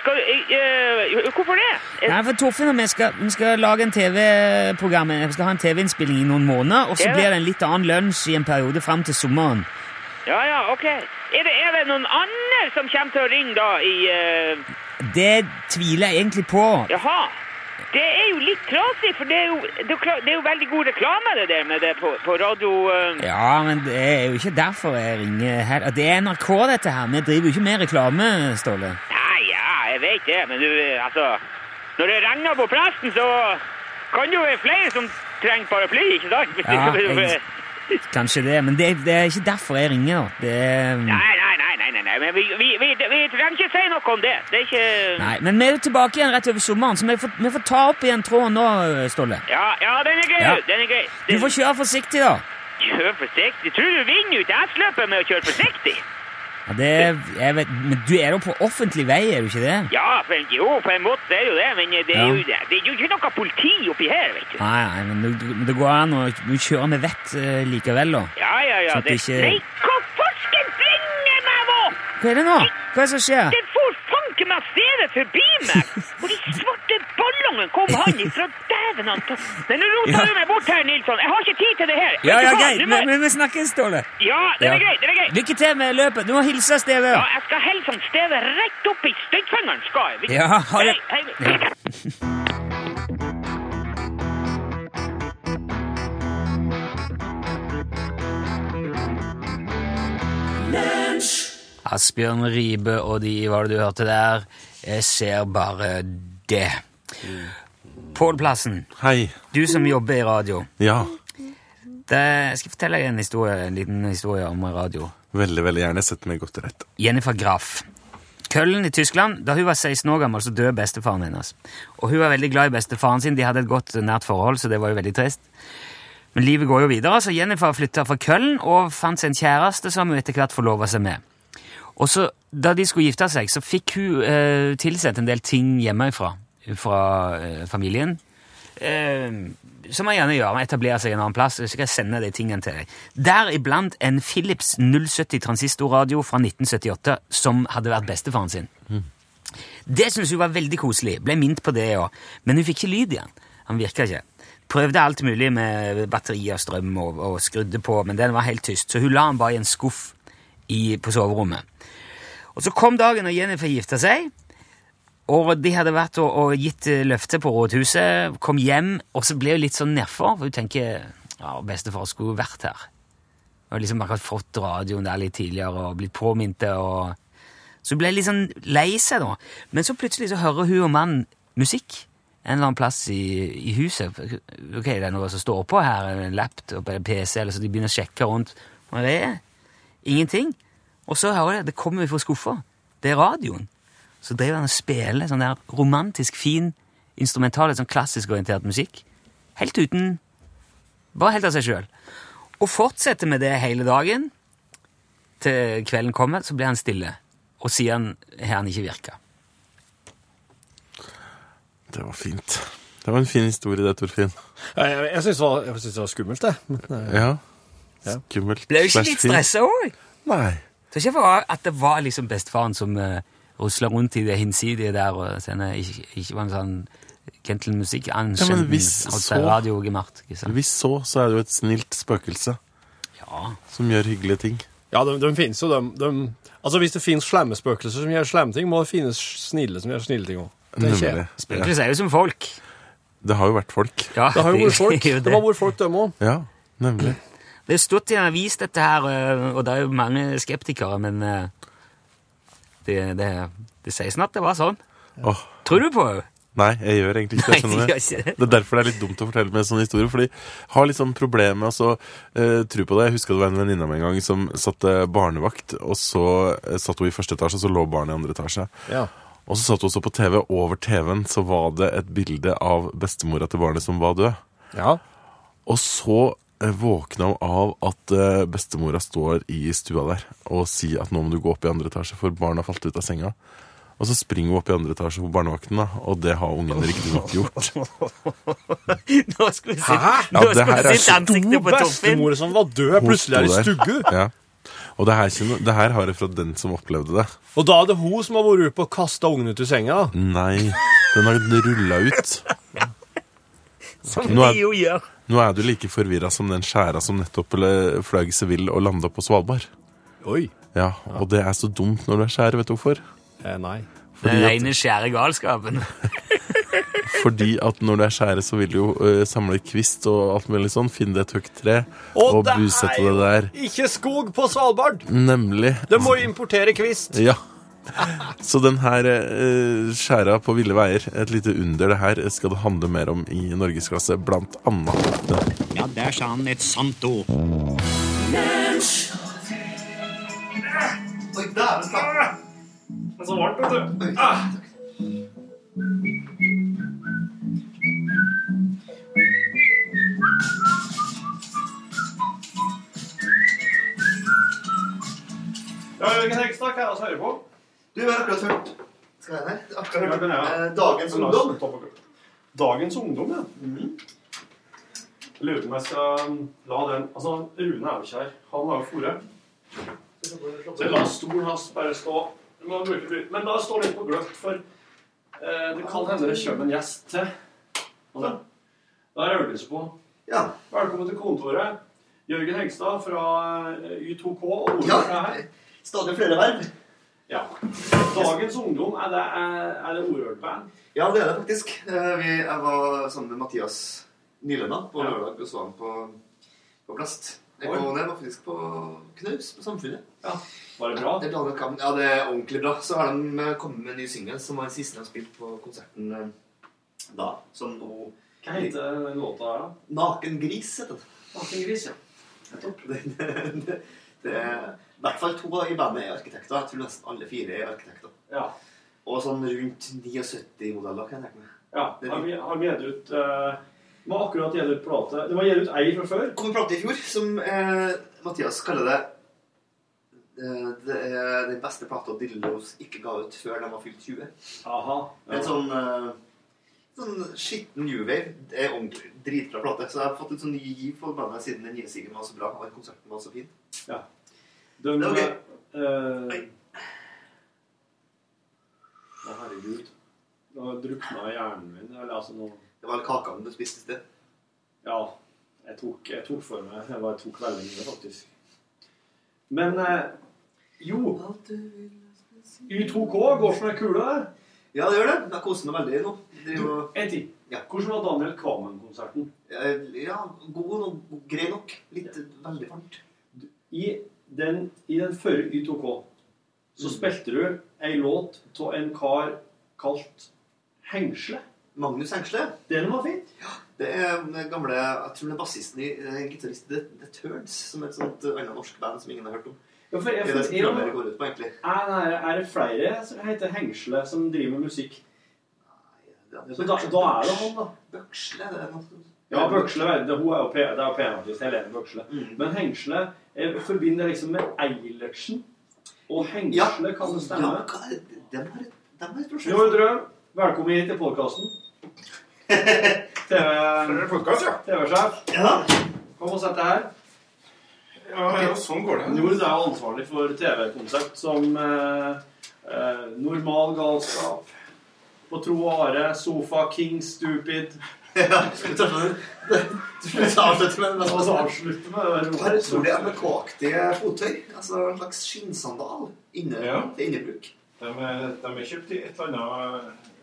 Skal, du- eh, hvorfor det? Nei, for Torfinn og jeg skal, vi skal lage en TV-program, vi skal ha en TV-innspilling i noen måneder, og så blir det en litt annen lunsj i en periode fram til sommeren. Ja, ja, ok. Er det, er det noen andre som kommer til å ringe da i... eh, Det tviler jeg egentlig på. Jaha. Det er jo litt trasig, for det er jo, det er jo, kla- det er jo veldig god reklame det der med det på, på radio... eh. Ja, men det er jo ikke derfor jeg ringer her. Det er NRK, dette her. Vi driver jo ikke med reklame, Ståle. Nei, ja, jeg vet det, men du, eh, altså... Når det regner på presten, så kan det jo være flere som trenger paraply, ikke sant? Ja, jeg- Kanskje det, men det, det er ikke derfor jeg ringer. Det er, Nei, nei, nei, nei, nei, nei, men vi, vi, vi, vi trenger ikke si noe om det. Det er ikke... Nei, Men vi er tilbake igjen rett over sommeren, så vi får, vi får ta opp igjen tråden nå, Ståle. Ja, ja, den er gøy. Ja. den er grei. Du får kjøre forsiktig, da. Kjøre forsiktig. Tror du vinner ut S-løpet med å kjøre forsiktig? Ja, det, vet, men du er jo på offentlig vei, er du ikke det? Ja, for, jo, på en måte er det jo det, men det er, jo, det er jo ikke noe politi oppi her, vet du. Nei, nei, men det, det går an å du kjører med vett uh, likevel, da. Ja, ja, ja. Sånn Det, det ikke- Nei, hva forsken bringer meg nå? Hva er det nå? Hva er det som skjer? Det får fanken meg stedet forbi meg! Og de svarte ballongene kom han ifra dæven. Nei, nå roter Ja. du meg bort her, Nilsson. Jeg har ikke tid til det her. Ja, ja, greit. Må Men, vi snakkes, Ståle. Ja, det Ja. er greit. det er greit. Lykke til med løpet. Du må hilse Steve. Ja, jeg skal hilse Steve rett opp i støytfingeren, skal jeg. Ja, ha det. Hei, hei. Ja. Asbjørn Ribe og de, hva var det du hørte der? Jeg ser bare det. Pål Plassen, Hei. du som jobber i radio. Ja, Det, jeg skal fortelle deg en, historie, en liten historie om radio. veldig, veldig gjerne. Sett meg godt til rette. Jennifer Graff. Køllen i Tyskland. Da hun var 16 år gammel, så døde bestefaren hennes. Og hun var veldig glad i bestefaren sin. De hadde et godt, nært forhold, så det var jo veldig trist. Men livet går jo videre, så Jennifer flytta fra Køllen og fant seg en kjæreste som hun etter hvert forlova seg med. Og så, Da de skulle gifte seg, så fikk hun eh, tilsendt en del ting hjemmefra fra eh, familien. Eh, som jeg gjerne gjør. etablere seg en annen plass. Så skal jeg sende de tingene til deg. Deriblant en Philips 070 transistorradio fra 1978 som hadde vært bestefaren sin. Det syntes hun var veldig koselig. Ble minnet på det òg. Men hun fikk ikke lyd igjen. Han virka ikke. Prøvde alt mulig med batteri og strøm og, og skrudde på, men den var helt tyst. Så hun la den bare i en skuff i, på soverommet. Og så kom dagen og Jennifer gifta seg. Og de hadde vært og, og gitt eh, løfte på rådhuset, kom hjem, og så ble hun litt sånn nedfor. For hun tenker ja, bestefar skulle vært her. Og liksom akkurat fått radioen der litt tidligere og blitt påminnet. Og... Så hun ble litt sånn lei seg, da. Men så plutselig så hører hun og mannen musikk en eller annen plass i, i huset. Ok, det er noe som står på her, en laptop eller PC, eller så de begynner å sjekke rundt. Og det er ingenting. Og så hører jeg, det kommer fra skuffa. Det er radioen. Så driver han og spiller sånn der romantisk fin, instrumental, sånn klassisk orientert musikk. Helt uten Bare helt av seg sjøl. Og fortsetter med det hele dagen. Til kvelden kommer, så blir han stille. Og siden har han ikke virka. Det var fint. Det var en fin historie, det, Torfinn. Jeg, jeg, jeg syns det, jeg synes det var skummelt, det. Men, eh, Ja. Ja. Skummelt. Ble du ikke litt stressa òg? Nei. Så ikke for at det var liksom bestefaren som uh, rusla rundt i det hinsidige der og sende ikke, ikke var en sånn gentle musikk Ja, ankjent hvis så- så, er det jo et snilt spøkelse Ja. som gjør hyggelige ting. ja, de, de finnes jo, de, de Altså, hvis det finnes slemme spøkelser som gjør slemme ting, må det finnes snille som gjør snille ting òg. Spøkelser er jo som folk. Det har jo vært folk. Ja, Det har jo vært folk. Det har vært folk, dem òg. Ja, nemlig. Det er stått i en avis, dette her, og det er jo mange skeptikere, men øh, det, det, det sies at det var sånn. Oh. Tror du på det? nei, jeg gjør egentlig ikke det. Nei, ikke det. Det er derfor det er litt dumt å fortelle med en sånn historie. Fordi jeg har litt sånn problemer med å så, eh, tro på det. Jeg husker det var en venninne av meg en gang som satte barnevakt, og så eh, satt hun i første etasje, og så lå barnet i andre etasje. Ja. Og så satt hun også på TV. Over TV-en så var det et bilde av bestemora til barnet som var død. ja. Og så våkna av at eh, bestemora står i stua der og sier at nå må du gå opp i andre etasje, for barna har falt ut av senga. Og så springer hun opp i andre etasje på barnevakten, da, og det har ungen riktignok gjort. Nå skulle Hæ? sitte, Ja, det her er stor ansiktet på Torfinn. Bestemor som var død, plutselig er i stugge. Ja. Og det her, det her har jeg fra den som opplevde det. Og da er det hun som har vært oppe og kasta ungen ut i senga. Nei, den har rulla ut. Som er- jo gjør. Nå er du like forvirra som den skjæra som nettopp eller, fløy Seville og landa på Svalbard. Oi. Ja, Og det er så dumt når du er skjær, vet du hvorfor? Eh, nei. Fordi den rene skjære galskapen. fordi at når du er skjære, så vil du jo uh, samle kvist og alt mulig sånn. Finne et høyt tre Og og det busette Og det er der. ikke skog på Svalbard! Nemlig. Det må jo importere kvist. Ja. Så den her eh, skjæra på ville veier, et lite under det her, skal det handle mer om i Norgesklasse, blant annet. Ja, der sa han et sant ord. Oi, dæven ta. Det er så varmt, vet du. Ah. Ja, Hegstad, hva er det vi hører på? Du har akkurat hørt Skal jeg ned? Akkurat hørt ja. eh, Dagens Ungdom. Dagens ungdom, ja. Jeg lurer på om jeg skal um, la den Altså, Rune er jo ikke her. Han har jo fôret. Så la stolen hans bare stå. Men la stå da står den på gløtt, for eh, det kan hende det kommer en gjest til. Altså, da er det øvelse på. Ja. Velkommen til kontoret. Jørgen Hegstad fra eh, Y2K og Ole Ja. her. Stadig flere verv. Ja. Dagens ungdom, er det, er, det Orørt-band? Ja, det er det faktisk. Eh, Vi, jeg var sammen med Mathias Nylenda på Ja. lørdag og så han på, på Plast. Jeg kom ned og var faktisk på Knaus, på Samfunnet. Ja. Var det bra? Det er det kan- Ja, det er ordentlig bra. Så har de eh, kommet med en ny singel, som var den siste de spilte på konserten eh, da. Som nå Hva heter den låta her, da? Naken gris, heter den. Naken gris, ja. Det, det, det er i hvert fall to i bandet er arkitekter. Jeg tror nesten alle fire er arkitekter. Ja. Og sånn rundt 79 modeller, kan jeg tenke meg. Ja, har vi gitt ut uh, var akkurat gitt ut plate. Det var gitt ut ei fra før. kom en plate i fjor som uh, Mathias kaller det eh, Det er den beste plata Dillos ikke ga ut før de var fylt 20. Aha. En sånn eh, Sånn skitten new wave. Det er ordentlig dritbra plate. Så jeg har fått en sånn ny giv på bandet siden den nye singelen var så bra og konserten var så fin. Ja. De, okay. eh, Å, herregud. Nå drukna hjernen min. Eller altså nå Det var kakene du spiste i sted. Ja. Jeg tok, jeg tok for meg Jeg bare tok veldig mye, faktisk. Men eh, jo Y2K går som ei kule. Ja, det gjør det. Jeg koser meg veldig nå. Er jo, En ting. Ja. Hvordan var Daniel Kvammen-konserten? eh, ja, god og grei nok. Litt veldig varmt. I den, i den førre Y2K så spilte du ei låt av en kar kalt Hengsle. Magnus Hengsle. Det var fint. Det er den gamle Jeg tror det er bassisten i uh, gitarist The, The Turds, som er et sånt eh, annet norsk band som ingen har hørt om. Ja, for jeg- det er det går ut på, egentlig. Er, er, er det flere som heter Hengsle som driver med musikk? Så da, da er det han, da. Bøksle, det er noe Ja, Bøksle det, hun er jo det er jo Helene Bøksle. Mm. Men Hengsle jeg forbinder liksom med Eilertsen. Og Hengsle, kan det stemme? Ja? De har de har et prosjekt. Jo, Drøm, velkommen hit til podkasten. TV-sjef. Ja. Kom og sett deg her. Ja, ja, sånn går det. Nord er ansvarlig for TV-konsept som eh, eh, Normal galskap, På tro og are, Sofa, King, Stupid. Ja, avslutte med det. Og så avslutte med det. Er det tror det er med kåktige fottøy? Altså en slags skinnsandal inne, Ja. til innebruk. De er, de er kjøpt i et eller annet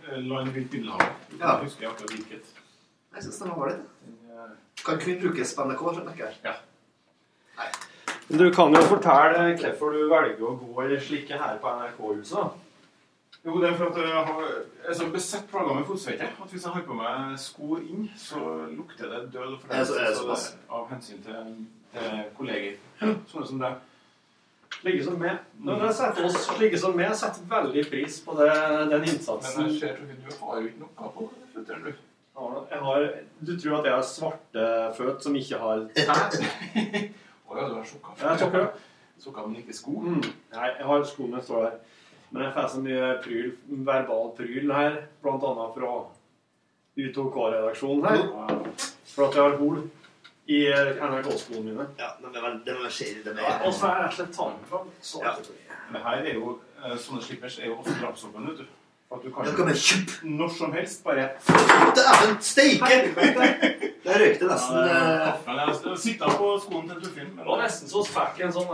eh, land rundt Middelhavet. Ja. Jeg husker akkurat hvilket. Jeg syns de var ålreit. Kan kun brukes på NRK, skjønner jeg. Ja. Du kan jo fortelle hvorfor du velger å gå i slike her på NRK-huset. Jo, det er for at jeg har jeg er så besatt plaga med fotsvette at hvis jeg har på meg sko inn, så lukter det død og såpass? av hensyn til, til kolleger. Sånne som deg. Slike som meg. Når jeg setter oss slike som meg setter veldig pris på det, den innsatsen. Men jeg ser Torfinn, du har jo ikke noe på føttene, du. Jeg har, du tror at jeg har svarte føtter som ikke har tær? Å ja, du har sokker. Jeg har sokker. Sokker, men ikke sko. Mm. Nei, jeg har skoene står der. Men jeg får så mye pryl, verbal pryl her, annet fra U2K-redaksjonen her. For at jeg har hol i NRK-skoene mine. Ja, men det var det var skjer det Ja, Og så er jeg rett og slett ta den fram. Så Ja. Men her er jo eh, sånne slippers er jo også drapsåpen, vet du. At du kan Ja, kan vi når som helst bare Dæven steike! Der røyk det nesten Ja, eh, kaffen, jeg sitter på skoen til Torfinn. Det var nesten så vi fikk en sånn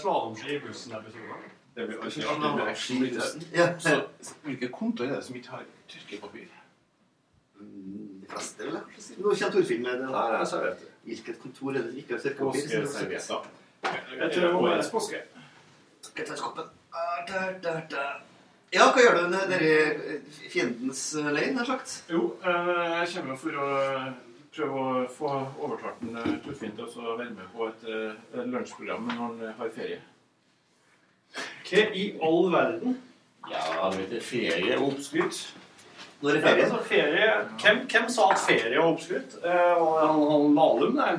slalåmski i bussen-episode. Det blir Ja, artig bussen. Hvilke kontor er det som ikke har tørkepapir? De fleste, vel? jeg kanskje. Nå kommer Torfinn med det. Nei, jeg sa det. Hvilket kontor er det ikke har tørkepapir? Påskeservietter. Jeg tror det må være påske. Skal jeg ta skoppen? Ah, Der, der, der. Ja, hva gjør du nedi i fiendens eh, leir, nær sagt? Jo, eh, jeg kommer for å prøve å få overtalt eh, Torfinn til å være med på et eh, lunsjprogram når han eh, har ferie. Hva i all verden? Ja, du vet, ferie og oppskrytt. Når er Ja, altså, ferie. Hvem, hvem sa at ferie var oppskrytt? Eh, han, han Lahlum nei?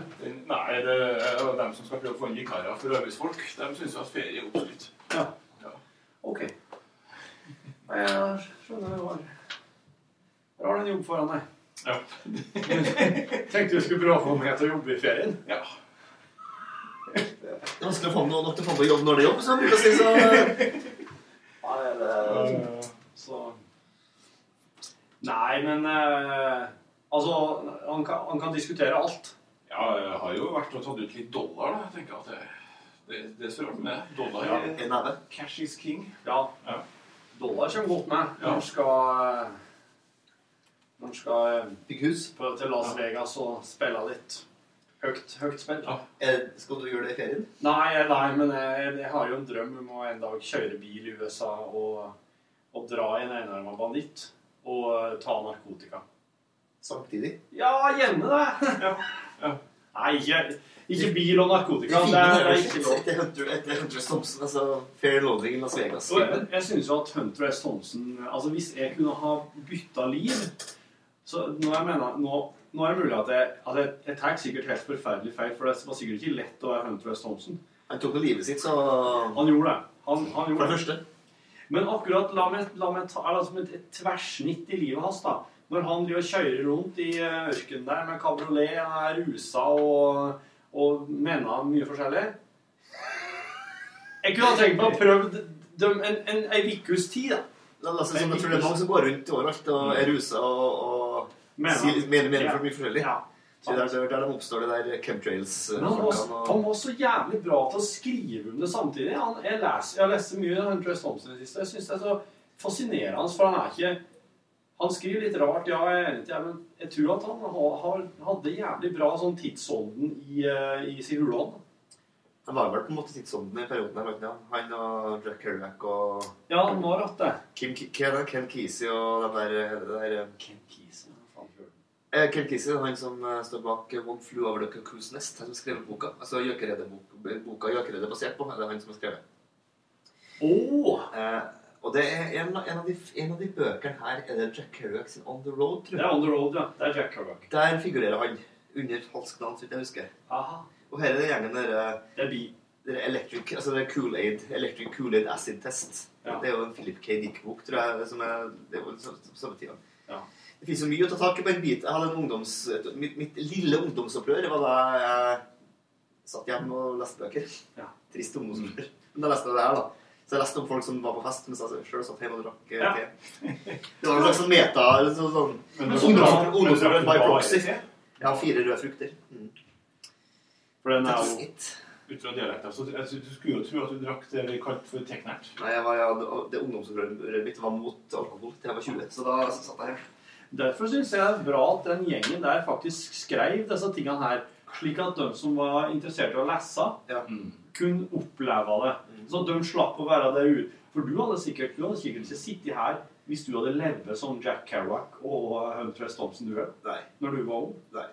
Nei, det er dem som skal prøve å få inn vikarer for arbeidsfolk. De syns at ferie er oppskrytt. Ja. Ok. Nei, jeg skjønner du var Du har en jobb foran deg. Ja. Tenkte du skulle prøve å få meg til å jobbe i ferien. Ja. Det er vanskelig å få noe nok til å få på jobb når det er jobb, som jeg bruker å si. Så Nei, så Nei, men eh, Altså, han kan, han kan diskutere alt. Ja, jeg har jo vært og tatt ut litt dollar, da. Jeg tenker at det, det, det står opp med dollar. Ja. Cash is king. Ja. Ja. Dollar kommer godt med Ja. når man skal Når man skal bygge hus. Prøve til Las Vegas og spille litt høyt, høyt spill. Eh, Skal du gjøre det i ferien? Nei, nei, men jeg, jeg har jo en drøm om å en dag kjøre bil i USA og, og dra i en enarma banditt og ta narkotika. Samtidig? Ja, gjerne det. Nei, ikke, ikke bil og narkotika. Det er, det er ikke lov. etter Hunter, etter Hunter Thompson, altså Fair Loading i Las Vegas. Og jeg, jeg synes jo at Hunter S. Thompson Altså, hvis jeg kunne ha bytta liv Så nå, jeg mener, nå, nå er det mulig at jeg at jeg, jeg tar sikkert helt forferdelig feil, for det var sikkert ikke lett å være Hunter S. Thompson. Han tok jo livet sitt, så Han gjorde det. Han, han gjorde For det første. Men akkurat la meg, la meg ta som et, et tverrsnitt i livet hans, da. Når han driver og kjører rundt i eh, ørkenen der med kabriolet, og er rusa og, og mener mye forskjellig Jeg kunne ha tenkt meg å prøve dem en, en, ukes tid, da. La oss si jeg tror det er mange som går rundt overalt og er rusa og, og Mener si, mener, mener Ja. for mye forskjellig. Ja. Så der, der, der de oppstår det der Men han var, han var så jævlig bra til å skrive om det samtidig. Han, jeg, leser, jeg lest mye Hunter S. Thompson i det siste. Jeg syns det er så fascinerende, for han er ikke Han skriver litt rart, ja, jeg men jeg tror at han har, har, hadde jævlig bra sånn tidsånden i, eh, i sin hulånd. Han var vel på en måte tidsånden i perioden her, ja. han og Jack Kerouac og Ja, han var rett det. Kim, Ki- Ken, Ken Kesey og den der, det der Ken Kesey? Du? Eh, Ken Kesey, han som eh, står bak eh, One Flew Over the Cuckoo's Nest, han som skrev boka. Altså Gjøkeredet-boka boka Gjøkeredet er basert på, er det han som har skrevet. Åh! Eh, og det er en, en, av de, en av de bøkene her er det Jack Kerouac sin On the Road, tror jeg. Det er On the Road, ja. Det er Jack Kerouac. Der figurerer han under falskt navn, så vidt jeg husker. Aha. Og her er det gjengen der eh, Det er bi. det er Electric, altså det er Kool-Aid, Electric Kool-Aid Acid Test. Ja. Det er jo en Philip K. Dick-bok, tror jeg, som er, det er jo så- samme tida. Ja. Det finnes så mye å ta tak i på en bit. Jeg hadde en ungdoms, mitt, mitt lille ungdomsopprør var da jeg satt hjemme og leste bøker. Ja. Trist ungdomsopprør. Men da leste jeg det her, da. Så jeg leste om folk som var på fest, mens jeg selv satt hjemme og drakk Ja. te. Det var en slags sånn meta, så, sånn, Men du- ungdoms- men ungdomsopprør drakk du by proxy. Ja, fire røde frukter. Mm. For den er jo. Ut fra dialekter. Så jeg du skulle jo tro at du drakk det vi kalte for teknert. Nei, jeg var, ja, det- det ungdomsopprøret mitt var mot alkohol til jeg var 20, så da satt jeg her. Derfor syns jeg det er bra at den gjengen der faktisk skrev disse tingene her, slik at de som var interessert i å lese, kunne oppleve det. Så at de slapp å være der ute. For du hadde sikkert, du hadde sikkert ikke sittet her hvis du hadde levd som Jack Kerouac og Huntress Thompson du er, Nei. når du var ung. Nei.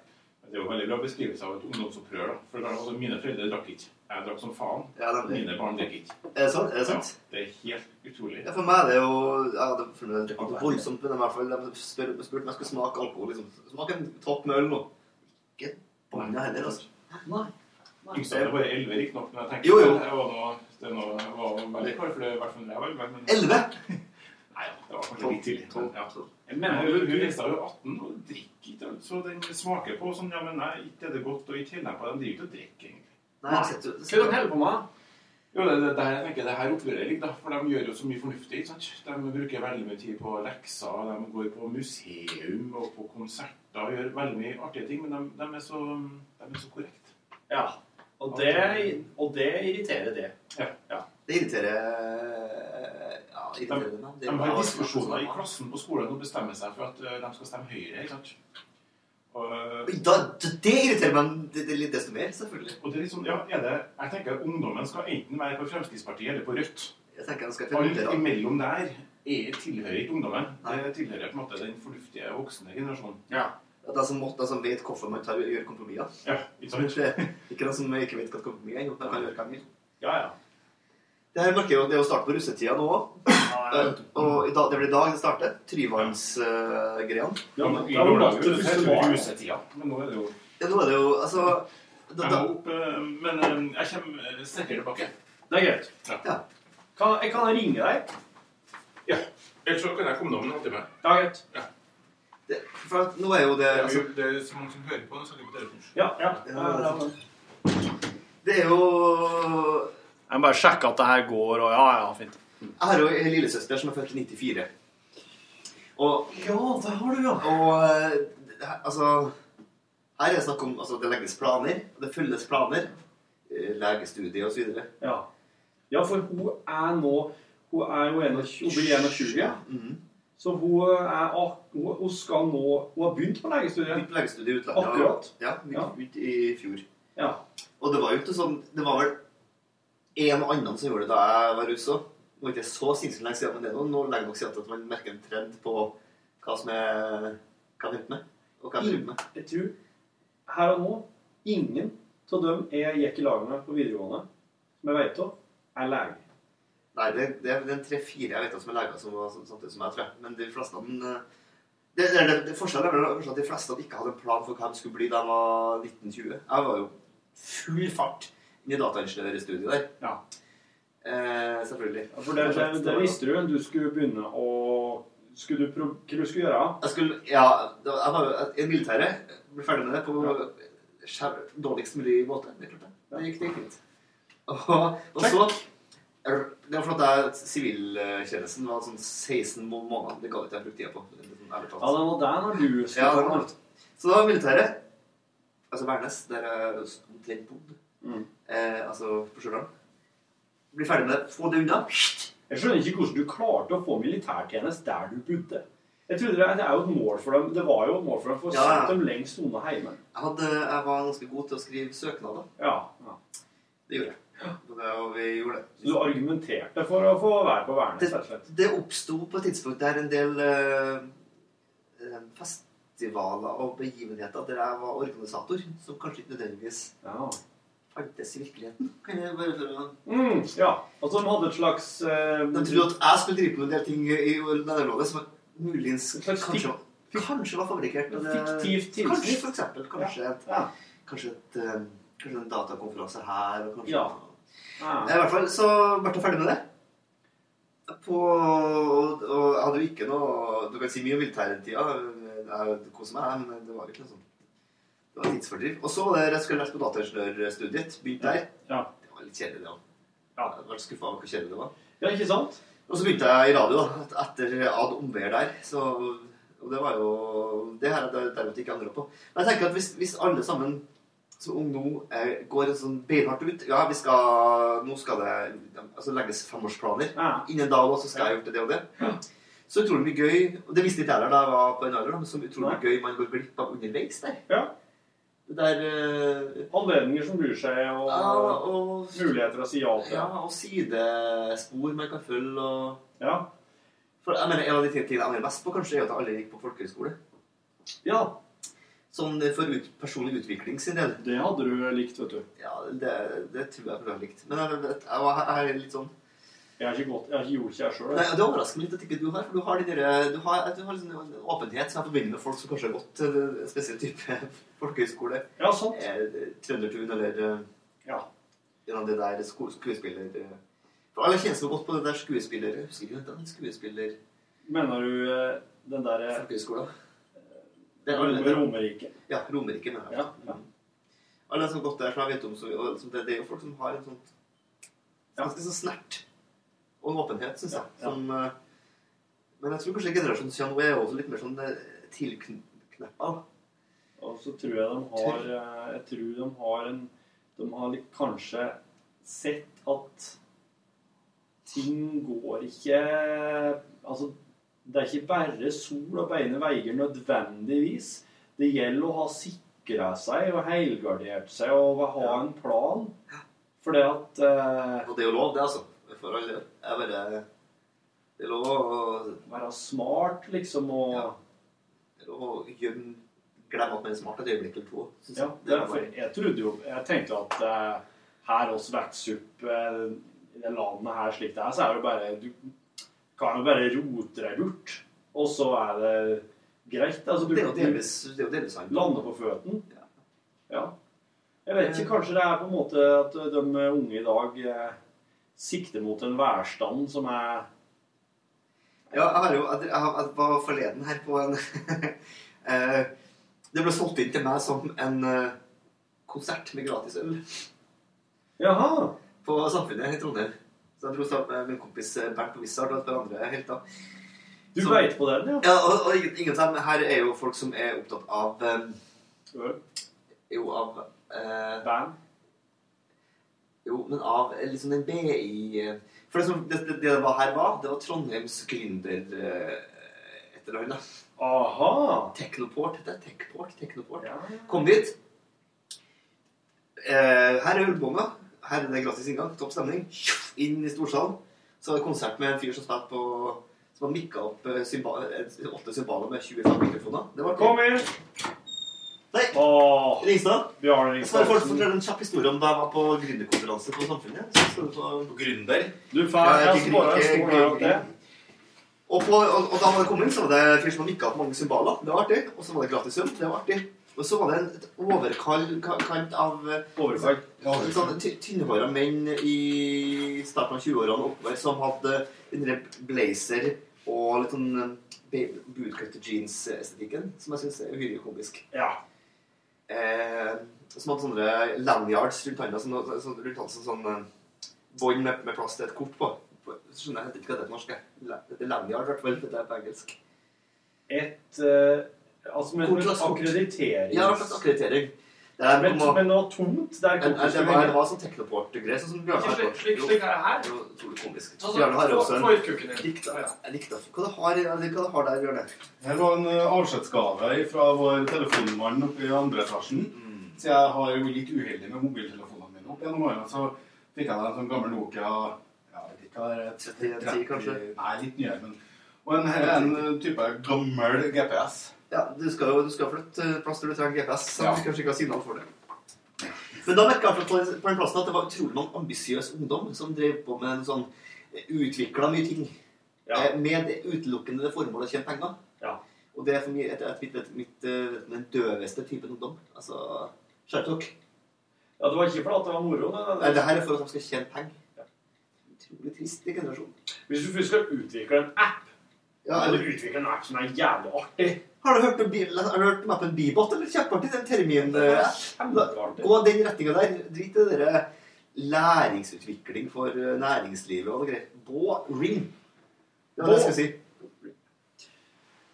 Det er jo veldig bra beskrivelse av et ungdomsopprør. da. For altså, Mine foreldre drakk ikke. Jeg drakk som faen. Ja, det Mine barn drikker ikke. Er det sant? Er det sant? Ja, det er helt utrolig. Ja, for meg er det jo ja, det, for meg er det ikke voldsomt, men i hvert fall de spurte om jeg skulle smake alkohol. Liksom. Smak en topp med øl nå. Ikke banna heller, altså. Nei. Yngste er bare elleve, riktignok. når jeg tenker Jo, jo. det. Jeg var nå, det jeg var veldig klar for det, i fall da jeg var men- Elleve? Nei, det var kanskje litt tidlig. men Ja. Hun- hun, jo 18 og drikker ikke, så den smaker på sånn Ja, men nei, ikke er det godt, og ikke heller på. De driver ikke og drikker, egentlig. Jeg Hva er de holder på med? Jo, det, det, der, jeg tenker det her da. For de gjør jo så mye fornuftig. sant? De bruker veldig mye tid på lekser, de går på museum og på konserter og gjør veldig mye artige ting, men de, de, er, så, de er så korrekte. Ja. Og det, og det irriterer det. Ja. ja. Det irriterer Ja, irriterer De er har diskusjoner i klassen på skolen og bestemmer seg for at eh, de skal stemme Høyre. ikke sant? Og, Da, det irriterer meg det, det, litt desto mer, selvfølgelig. og det er liksom, ja, er det, jeg tenker at Ungdommen skal enten være på Fremskrittspartiet eller på Rødt. Jeg tenker jeg skal Alt imellom der er, tilhører ikke ungdommen. Det tilhører på en måte den fornuftige voksne generasjonen. Ja. At er som, må- de som vet hvorfor man tar, gjør kompromisser. Ja, ikke? Det- Ikke de som ikke vet hva kompromiss er. De kan gjøre vil. Ja, ja. Det her merker jo, det er jo start på russetida nå òg. Og i dag, det blir i dag det starter. Tryvannsgreiene. Ja, men I da var det russetida. det det men nå er det jo Ja, nå er det jo Altså da, Jeg da, må opp, eh, men eh, jeg kommer eh, sterkere tilbake. Det er greit. Ja. Kan, jeg ringe deg? Ja. Ellers så kan jeg komme om en halvtime. Ja, greit. Det, for at nå er jo det Det er, altså, det er så mange som hører på, nå skal vi på telefon. Ja, ja. ja, ja, ja. Det er jo Jeg må bare sjekke at det her går, og ja, ja, fint. Jeg har jo en lillesøster som er født i 94. Og Ja, det har du, ja. Og eh, altså Her er det snakk om altså, det legges planer, og det følges planer. eh, Legestudie og så videre. Ja. ja, for hun er nå Hun er jo 21, hun blir 21. Mhm. Så hun, er, ak- hun, skal nå Hun har begynt på legestudiet. Begynt på legestudiet i utlandet. Akkurat. Ja, Ja. ut i fjor. Ja. Og det var jo ikke sånn Det var vel en og annen som gjorde det da jeg var russ òg. Det var ikke så sinnssykt lenge siden, men det er nå lenge nok siden at man merker en trend på hva som er hva man med, og hva man driver med. Jeg tror her og nå ingen av dem jeg gikk i lag med på videregående, som jeg vet om, er lege. Nei, det, det det er tre-fire jeg vet om som er leger som var sånn som jeg, tror jeg. Men de fleste av dem eh, det, det, det, det, Forskjellen er vel at de fleste av dem ikke hadde en plan for hva de skulle bli da de var 1920. Jeg var jo full fart inn i dataingeniørstudiet der. Ja. Eh, selvfølgelig. Ja, For det, det, det visste du. Du skulle begynne å skulle du, Hva du skulle gjøre? Jeg skulle, ja, jeg var i militæret. Ble ferdig med det på skjær- dårligst mulig måte. Det gikk det gikk fint. Og, og så Det var fordi jeg- siviltjenesten var sånn 16 måneder. Det ga ikke jeg brukt tida på. Sånn. Ja, det var der når du skulle Ja. Så det var militæret. Altså Værnes, der jeg omtrent bodde. Mm. Eh, altså på Stjørdal. Bli ferdig med det. Få det unna. Jeg skjønner ikke hvordan du klarte å få militærtjeneste der du bodde. Jeg trodde det, det er jo et mål for dem. Det var jo et mål for dem for å Ja, ja. sette dem lengst unna hjemme. Jeg, hadde, jeg var ganske god til å skrive søknader. Ja, ja. Det gjorde jeg. Og det, og vi gjorde det. Så du argumenterte for å få være på Værnes, Det. Det oppsto på et tidspunkt der en del eh, eh, festivaler og begivenheter der jeg var organisator, som kanskje ikke nødvendigvis fantes i virkeligheten. Kan jeg bare for å... Mm, ja. Altså de hadde et slags eh, De trodde at jeg skulle drive på en del ting i Nederlandet som muligens kanskje, kanskje var fabrikkert. og det- fiktivt tilsnitt. Kanskje, for eksempel. Kanskje, ja. Ja. kanskje, et, eh, kanskje en datakonferanse her. Og kanskje, Ja. Ja. I hvert fall så ble jeg ferdig med det. På, og, og jeg hadde jo ikke noe Du kan si mye om militærtida. Jeg koser meg, men det var ikke noe sånn Det var tidsfordriv. Og så var det jeg skulle lese på dataingeniørstudiet. Begynte der. Ja. Det var litt kjedelig, det òg. Jeg ble skuffa over hvor kjedelig det var. Ja, ikke sant? Og så begynte jeg i radio, da. Etter ad omveier der. Så, og det var jo Det har jeg derimot ikke angra på. Men jeg tenker at hvis, hvis alle sammen som ungdom eh, går en sånn beinhardt ut Ja, vi skal Nå skal det altså, legges femårsplaner. Innen da også skal jeg ha gjort det og det. Så utrolig mye gøy Og det visste ikke jeg da jeg var på den alderen, men så utrolig mye gøy man går glipp av underveis der. Ja. Det der eh, Anledninger som bryr seg, og, Ja, og- muligheter å si ja til. Ja, og sidespor man kan følge og Ja. For jeg mener, En av de tingene jeg angrer mest på, kanskje, er at jeg aldri gikk på folkehøyskole. Ja. Sånn for ut, personlig utvikling sin del. Det hadde du likt, vet du. Ja, det, det tror jeg jeg hadde likt. Men jeg, jeg, var, jeg er litt sånn Jeg har ikke, gått, jeg har ikke gjort det jeg sjøl. Det overrasker meg litt at ikke du har, for du har, de der, du har, du har liksom en åpenhet som jeg forbinder med folk som kanskje har gått til en spesiell type folkehøyskole. Ja, sant. Eh, Trøndertun eller eh, Ja. Gjennom det der skuespiller... eh. For alle kjenner seg godt på det der skuespiller... Jeg husker ikke den skuespiller... Mener du den derre Folkehøyskolen? Det er alle- Romerike? Ja, Romerike, mener jeg. Ja, ja. Alle som har gått der, som jeg vet om, så, som det, det er jo folk som har en sånn ganske sånn snert og en åpenhet, syns jeg. Som, eh, men jeg tror kanskje generasjonen kommer er også litt mer sånn eh, tilkneppa. Og så tror jeg de har eh, Jeg tror de har en De har litt kanskje sett at ting går ikke Altså, det er ikke bare sol og beine veier nødvendigvis. Det gjelder å ha sikra seg og helgardert seg og ha en plan. Fordi at eh, Og det er jo lov, det, altså. For. Jeg bare Det er lov å Være smart, liksom, og Det er lov å gjemme Glemme at man er smart et øyeblikk eller to. Ja, jeg. det er, for jeg trodde jo Jeg tenkte at eh, her oss vokser opp eh, i det landet her slik det er, så er det jo bare Du kan jo bare rote deg bort, og så er det greit. Altså, du Det er jo delvis, det er delvis sant. Lande på føttene. Ja. Jeg vet ikke, kanskje det er på en måte at de unge i dag eh, sikter mot en værstand som er Ja, jeg, har jo, jeg var forleden her på en eh, Det ble solgt inn til meg som en eh, konsert med gratis øl. Jaha! På Samfunnet i Trondheim. Så jeg dro sammen med min kompis eh, Bernt på Wizard og et par andre helter. Du veit på den, ja? Ja, og, og ingen, ingen av dem her er jo folk som er opptatt av um, Øl? Jo, av uh, Band? Jo, men av eh, liksom den BI eh, For det, som, det, det, det var her var, det var Trondheims gründer uh, et eller annet. Aha! Technoport heter det. Techport, Technoport. Kom dit. Uh, her er ølbonga. Her er det gratis inngang. Topp stemning. Inn i storsalen. Så var det konsert med en fyr som spilte på Som hadde mikka opp eh, symbal, eh, åtte symbaler med 25 mikrofoner. Det var Kom inn! Nei! Åh, Ringstad. Bjarne Jeg skal folk Ringstad. fortelle en kjapp historie om da jeg var på gründerkonferanse på Samfunnet. Så få... Gründer? Du får jeg stor det. Og, på, og, og da man kom kommet, så var det en fyr som hadde mikka opp mange symboler. Det var artig. Og så var det gratis øl. Det var artig. Og så var det en et overkall kant av Overkall. Sånn tynnhåra menn i starten av 20-årene oppover som hadde en blazer og litt sånn ba- bootcut jeans-estetikken, som jeg syns er uhyre komisk. Ja. Eh, som hadde sånne lanyards rundt handa, sånn, sånn, rundt halsen, sånn eh, bånd med, med plass til et kort på. Så skjønner jeg heter ikke hva det er på norsk. lanyard, i hvert fall. Dette er på engelsk. Et eh, Altså kort. akkreditering. Ja, en slags akkreditering. Det er, Men, må- men noe tomt der Men, kortet det, skulle var, det var sånn teknoport-greier. Sånn som Bjørnar slik- slik- slik er det her? det var utrolig komisk. Altså, Bjørnar har også en dikta. Hva det har, hva det har der, Bjørnar? Her var en eh, avskjedsgave fra vår telefonmann oppe i andre etasjen. Så jeg har jo litt uheldig med mobiltelefonene mine opp gjennom årene. Så fikk jeg en sånn gammel Nokia ja, jeg vet ikke hva det er, 3110 kanskje? Nei, litt nyere. men Og en, en type gammel GPS. Ja, du skal jo du skal flytte plass der du trenger GPS, så Ja. du kanskje ikke ha signal for det. Men da merka jeg på, den plassen at det var utrolig mange ambisiøs ungdom som drev på med en sånn utvikla mye ting. ja. Med det utelukkende formålet å tjene penger. Og det er for meg et, et, et, mitt, eh, den døveste typen ungdom. Altså dere. Ja, det var ikke fordi det var moro? Det, Nei, det her er for at de skal tjene penger. Utrolig trist i generasjonen. Hvis du først skal utvikle en app, Ja, eller eller- utvikle en app som er jævlig artig Har du hørt om, har du hørt om appen Bibot? Eller kjempeartig, den termin... eh, Gå den retninga der. Drit i det derre læringsutvikling for eh, næringslivet og noe greier. Bå Ring. Det var det jeg skulle si.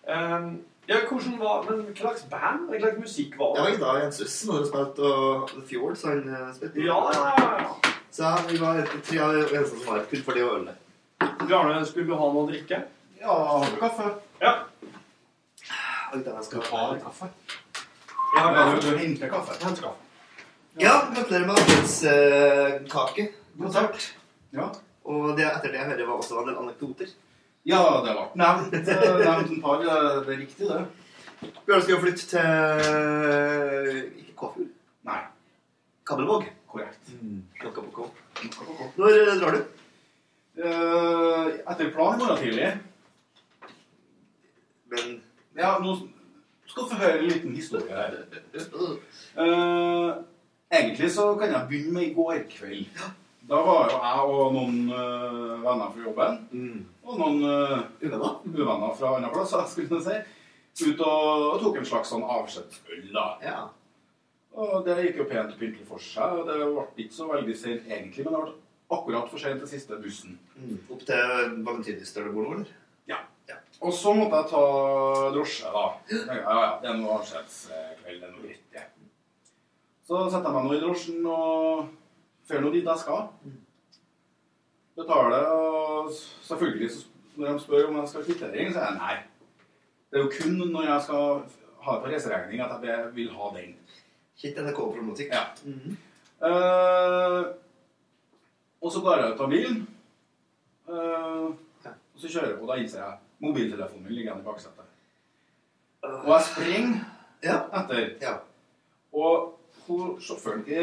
Um, Ja, hvordan var Men hva slags band? Hva slags musikk var Det var da Jensus som hadde spilt, og The Fjords han eh, spilte. Ja, ja, ja. Så vi var tre av de eneste som var kun for det og øle. Bjarne, skulle du ha noe å drikke? Ja, du kaffe? Ja. Jeg skal ha kaffe. Jeg har du, du henter kaffe. Hent kaffe. Ja, gratulerer med adventskake. Konsert. Ja. Og det, etter det jeg hører, var også en del anekdoter. Ja, det ble nevnt. En par. Det er- riktig, det. Bjørn skal jo flytte til Ikke Kåfjord. Nei. Kabelvåg. Korrekt. K. Når eh, drar du? Eh, etter planen i morgen tidlig. Men Ja, nå skal du få høre en liten historie her. Uh, egentlig så kan jeg begynne med i går kveld. Da var jo jeg og noen uh, venner fra jobben, og noen uh, uvenner fra andre plasser, skulle jeg si, ut og, og tok en slags sånn avskjedsøl, da. Og det gikk jo pent og pyntelig for seg, og det ble ikke så veldig sent egentlig, men det ble akkurat for sent til siste bussen. Opp til Valentinis der du bor nå, eller? Ja. Og så måtte jeg ta drosje, da. Ja, ja, det er noe avskjedskveld, det er noe dritt. Ja. Så setter jeg meg nå i drosjen og drar nå dit jeg skal. Betaler, og selvfølgelig så når de spør om jeg skal ha kvittering, så er jeg nei. Det er jo kun når jeg skal ha det på reiseregning at jeg vil ha den. Kjent NRK-problematikk. Ja. Eh, og så går jeg ut av bilen, Uh, og så kjører jeg på, og da innser jeg mobiltelefonen min ligger igjen i baksetet. Og jeg springer etter. Og hun, sjåføren i,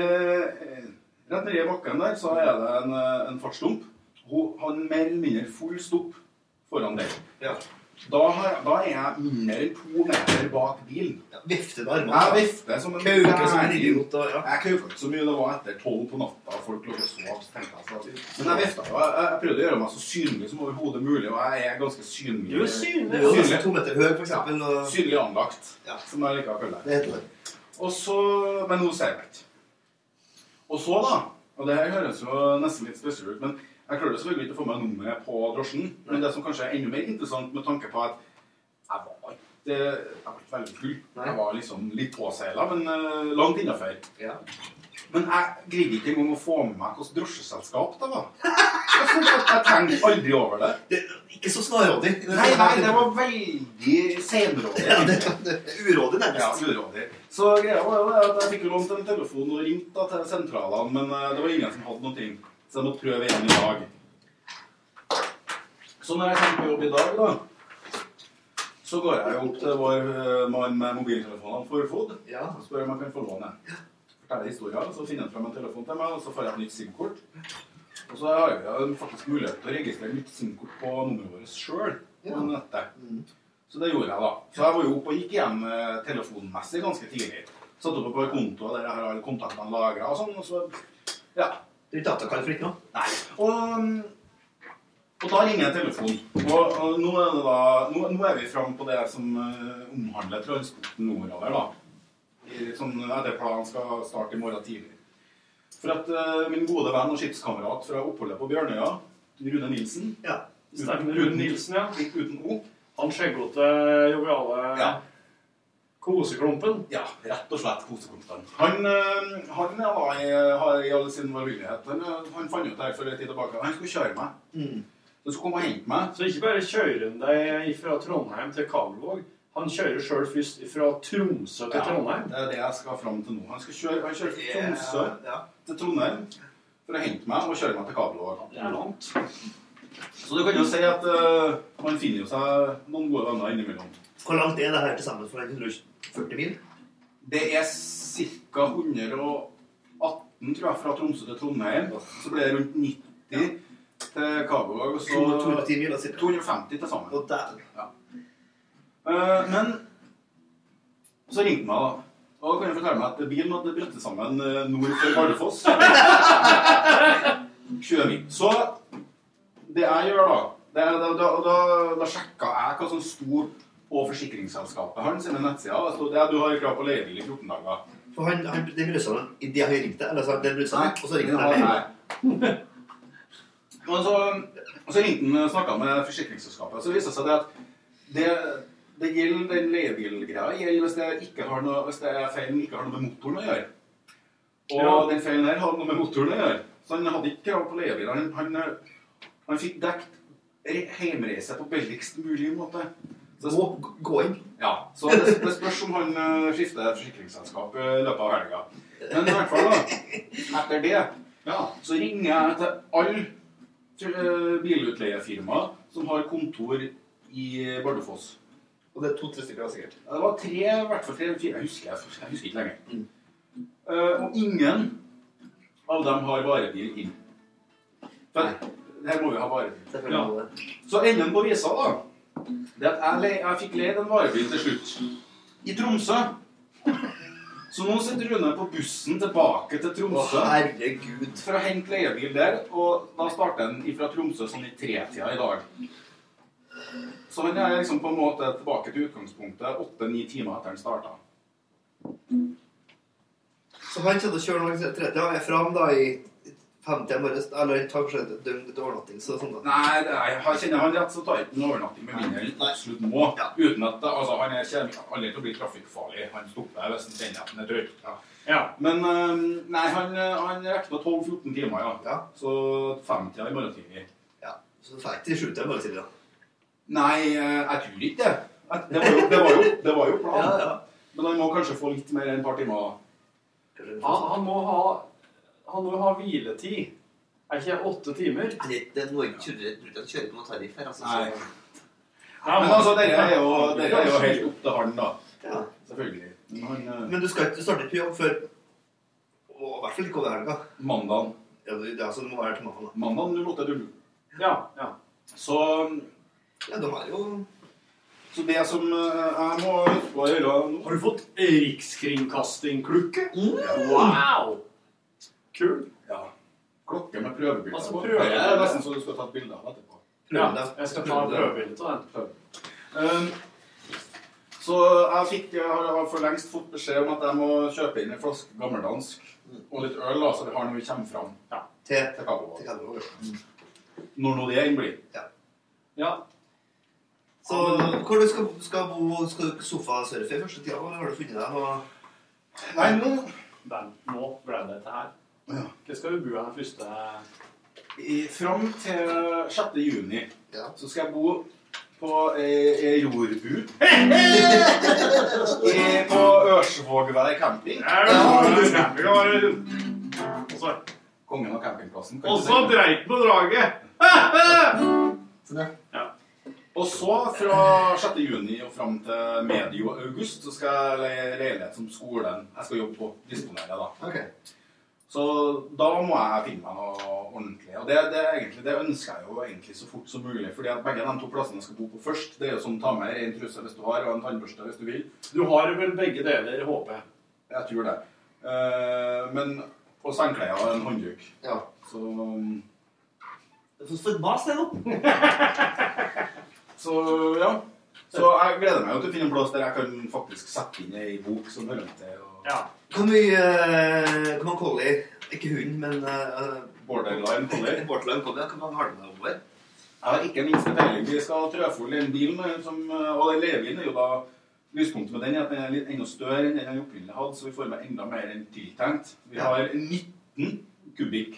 Rett nedi bakken der så er det en, eh, en fartsdump. Hun har mer eller mindre full stopp foran der. Da, har, da er jeg mindre enn to meter bak bilen. Vifter med armene. Jeg vifter som en Kauker som en idiot, og- ja. Jeg kauka ikke så mye. Det var etter tolv på natta. Folk lå og sov. så tenkte jeg så- Men jeg vifta jo. Jeg, jeg prøvde å gjøre meg så synlig som overhodet mulig, og jeg er ganske synlig. Du er synlig. Du er nesten to meter høy, for eksempel, og- synlig anlagt, som jeg liker å kalle det. Det. Og så, men nå ser jeg ikke. Og så, da Og det her høres jo nesten litt spesielt ut, men jeg klarte selvfølgelig ikke å få meg nummeret på drosjen. Men det som kanskje er enda mer interessant med tanke på at jeg var ikke, jeg var ikke veldig full. Jeg var liksom litt påseila, men eh, langt innafor. Men jeg greide ikke engang å få med meg hvilket drosjeselskap det var. Jeg, jeg tenkte aldri over det. Ikke så snarrådig. Nei, nei, det var veldig senrådig. Ja, det, det urådig, nærmest. Ja, urådig. Så greia var jo det at jeg fikk lånt en telefon og ringte da til sentralene, men eh, det var ingen som hadde noen ting. Så jeg må prøve igjen i dag. Så når jeg kommer på jobb i dag, da, så går jeg opp til vår eh, mann med mobiltelefonene Forfod og spør om jeg kan få låne. Forteller historien, så finner han frem en telefon til meg, og så får jeg et nytt SIM-kort. Og så har jeg faktisk mulighet til å registrere nytt SIM-kort på nummeret vårt sjøl på Ja. nettet. Så det gjorde jeg, da. Så jeg var jo oppe og gikk hjem eh, telefonmessig ganske tidlig. Satt oppe på kontoen konto der jeg har alle kontaktene lagra og sånn, og så Ja. Du er ikke datakall for ikke noe? Nei. Og, og da ringer jeg telefonen. Og, og nå, er det da, nå, nå er vi framme på det som uh, omhandler transporten nordover, da. I, sånn, etter planen skal starte i morgen tidlig. For at uh, min gode venn og skipskamerat fra oppholdet på Bjørnøya, Rune Nilsen ja. Uten- Rune Nilsen, ja. Uten O. Han skjeggete, joviale koseklumpen. Ja, rett og slett koseklumpen. Han, eh, han er da i, har i all sin velvillighet Han, eh, han fant ut her for en tid tilbake Han skulle kjøre meg. Så han skulle komme og hente meg. Så ikke bare kjører han deg fra Trondheim til Kabelvåg, han kjører sjøl først fra Tromsø til Trondheim. det er det jeg skal fram til nå. Han, skal kjøre, han kjører fra Ja, Tromsø til Trondheim. for å hente meg og kjøre meg til Kabelvåg. Det er langt. Så du kan jo si at eh, man finner jo seg noen gode venner innimellom. Hvor langt er det her til sammen for 140 mil? Det er ca. 118, tror jeg, fra Tromsø til Trondheim. Så ble det rundt 90 til Kabelvåg. og så 210 mil, altså. 250 til sammen. Ja. Eh, men så ringte meg, da. Og da kan jeg fortelle meg at bilen hadde brøttet sammen eh, nord for Bardufoss. 20. Så det jeg gjør da, det da, da, da, da sjekka jeg hva som sto på forsikringsselskapet hans sine nettsider. Det stod, du har krav på leiebil i 14 dager. For han, han, det brydde seg om idet han ringte, eller så det brydde seg om, og så ringte nei. meg. Og så, og så ringte han og snakka med forsikringsselskapet. Så viste det seg det at det, det gjelder den leiebilgreia gjelder hvis det, ikke har noe, hvis det er feilen ikke har noe med motoren å gjøre. Og Ja. den feilen her hadde noe med motoren å gjøre. Så han hadde ikke krav på leiebil. Han, han, han fikk dekt hjemreise på billigst mulig måte. Gå, inn. Ja. Så det, det spørs om han eh, skifter forsikringsselskap i løpet av helga. Men i hvert fall, da. Etter det ja, så ringer jeg til alle eh, bilutleiefirmaer som har kontor i Bardufoss. Og det er to-tre stykker, sikkert. Ja, det var tre, i hvert fall tre eller fire. Jeg husker, jeg, jeg husker ikke lenger. Uh, og ingen av dem har varebil inn. For her må vi ha varebil. Ja. Så enden på visa, da, det at jeg, le, jeg fikk leid en varebil til slutt. I Tromsø. Så nå sitter Rune på bussen tilbake til Tromsø Å, herregud. for å hente leiebil der. Og da starter han fra Tromsø sånn i tretida i dag. Så han er liksom på en måte tilbake til utgangspunktet åtte-ni timer etter han starta. Så han kommer til å kjøre noe 30 og er fram da i 50 morges, eller han tar kanskje et døgn til overnatting, så sånn da. Nei, det er, jeg kjenner han rett, så tar ikke han overnatting med mindre han absolutt må. Uten at altså, han er ikke aldri til å bli trafikkfarlig. Han stopper hvis han kjenner at han er trøtt. Ja. Men um, nei, han, han rekna 12-14 timer, ja. Så femtida i morgen tidlig. Ja, Så du fikk ikke sjutida i morgen tidlig, da. Nei, eh, jeg tror ikke det. Det var jo, det var jo, det var jo planen. Ja, ja. Men han må kanskje få litt mer enn et par timer. Han, han, må ha, han må ha hviletid. Er ikke åtte timer? Det, det er noe jeg jeg ikke han kjører på noen tariff her, altså. Nei. Ja, Men altså, dere er jo, dere er jo helt opp til han, da. Ja. Selvfølgelig. Men han, eh, Men du skal ikke starte på jobb før og i hvert fall ikke over helga. Mandagen. Ja, det, det, altså, det må være til mandag. da. Mandagen 08.00. Ja, ja. Så Ja, de er jo Så det som eh, jeg må Hva gjøre Har du fått rikskringkastingklukke? Mm. Wow! Kul. Ja. Klokke med prøvebilder Altså, prøve- Det er nesten så du skal ta et bilde av etterpå. Ja, jeg skal ta prøvebilde av den. Um, så jeg fikk jeg har, for lengst fått beskjed om at jeg må kjøpe inn en flaske gammeldansk og litt øl, da, så vi har noe vi kommer fram til, til til Kabelvåg. Når nå det enn blir. Ja. ja. Så hvor du skal, skal bo? Skal du sofasurfe i første tida, Hva har du funnet deg noe Nei, nå nå ble det dette her. Hva skal du bo her første I, fram til 6. juni så skal jeg bo på ei, ei rorbu på Ørsvågvær camping. Kongen av campingplassen. Og så dreit på draget! Og så, fra 6. juni og fram til medio august, så skal jeg leie leilighet som skolen jeg skal jobbe på. Disponere, da. Så da må jeg finne meg noe ordentlig. Og det, det, egentlig, det ønsker jeg jo egentlig så fort som mulig. fordi at begge de to plassene jeg skal bo på først, det er jo sånn ta med en truse hvis du har, og en tannbørste hvis du vil. Du har vel begge deler, håper jeg. Jeg tror det. Uh, men Og sengeklær og en håndduk. Ja. Så um, Det er stå et mas, det nå. Så ja. Så jeg gleder meg jo til å finne en plass der jeg kan faktisk sette inn ei bok som hører til. Og... Hvor mye uh, Hvor mange collier Ikke hund, men uh, Borderline collier. Borderline collie. Hvor mange har du med over? Jeg har ikke minste peiling. Vi skal trøfulle den bilen, eh, som, og den levebilen er jo da Lyspunktet med den er at den er litt enda større enn den jeg opprinnelig hadde, så vi får med enda mer enn tiltenkt. Vi Ja. har 19 kubikk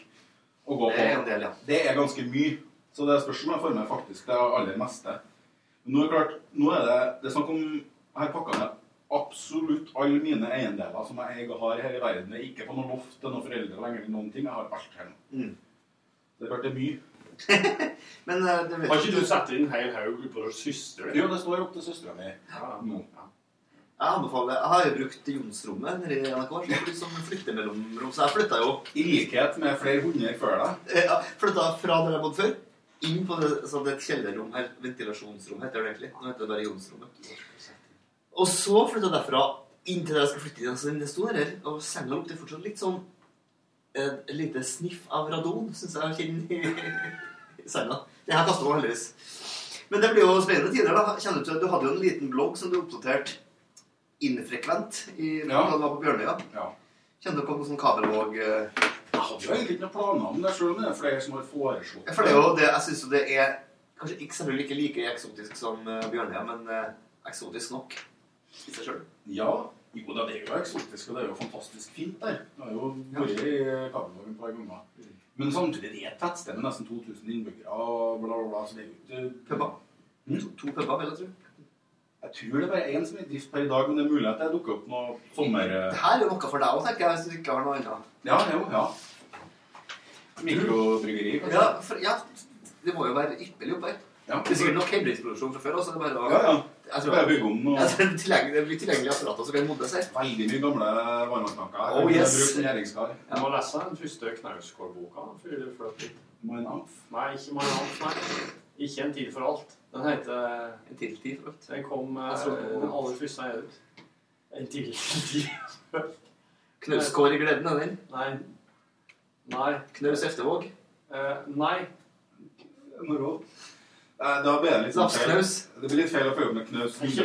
å gå på. Det er en del, ja. Det er ganske mye. Så det spørs om jeg får med faktisk det aller meste. Men nå er klart, nå er det, det er snakk om Jeg har pakka ned absolutt alle mine eiendeler som jeg eier og har her i verden. Jeg er ikke på noe loft til noen foreldre lenger eller noen ting. Jeg har alt her nå. Mm. Det ble mye. Men eh, det vet Har ikke du satt inn en hel haug på søster? Jo, det står opp til søstera mi. nå. Jeg anbefaler, jeg har jo brukt Jonsrommet nede i NRK så flytter er som flyttemellomrom, så jeg flytta jo I likhet med flere hundre før deg. Ja, flytta fra der jeg bodde før, inn på det, så det er et kjellerrom her. Ventilasjonsrom heter det egentlig. Nå heter det bare Jonsrommet. Og så flytta jeg derfra inn til der jeg skal flytte inn. Altså, det sto her, og senga lukter fortsatt litt sånn eh, et lite sniff av radon, syns jeg kjenner i, senga. Det her kasta meg heldigvis. Men det blir jo spennende tider, da. Kjenner du til, du hadde jo en liten blogg som du oppdaterte infrekvent i, Ja. da du var på Bjørnøya. Ja. Kjenner du på sånn kabelvåg eh, Jeg hadde jo egentlig ikke noen planer om det, selv om det er flere som har foreslått For det er jo det, jeg syns jo det er kanskje ikke selvfølgelig ikke like eksotisk som uh, Bjørnøya, men eh, eksotisk nok i seg sjøl. Ja, jo da, det er jo eksotisk, og det er jo fantastisk fint der. Det har jo vært i Kabelvågen et par ganger. Men samtidig det er et tettsted med nesten 2000 innbyggere og bla, bla, bla. Så det er jo ikke Puber? To, to puber, vil jeg tro. Jeg tror det er bare én som er i drift per i dag, men det er mulig at det dukker opp noe sommer... Det her er jo noe for deg òg, tenker jeg, hvis du ikke har noe annet. Ja, jo, ja. Mikrobryggeri? Ja, for, ja, det må jo være ypperlig oppe her. Ja. Det er sikkert nok helbridsproduksjon fra før. Også, det er bare å, Ja, ja. Jeg tror, Bare bygge om noe. Jeg tror det, er tilgjengelig, det blir tilgjengelig apparater som kan modnes. Veldig mye gamle varmtvannstanker. Oh, yes. Du må lese den første Knausgård-boka. før du flytter dit. Nei, ikke My Amf, nei. Ikke En tid for alt. Den heter En til tid for alt. Den kom eh, Jeg tror- den aller første jeg ut. En til tid. Knausgård i gleden, er den? Nei. Nei. Knaus Eftevåg? Uh, nei. Moro. Eh, Da blir det litt sånn feil. Det blir litt feil å få opp med knaus. Ikke.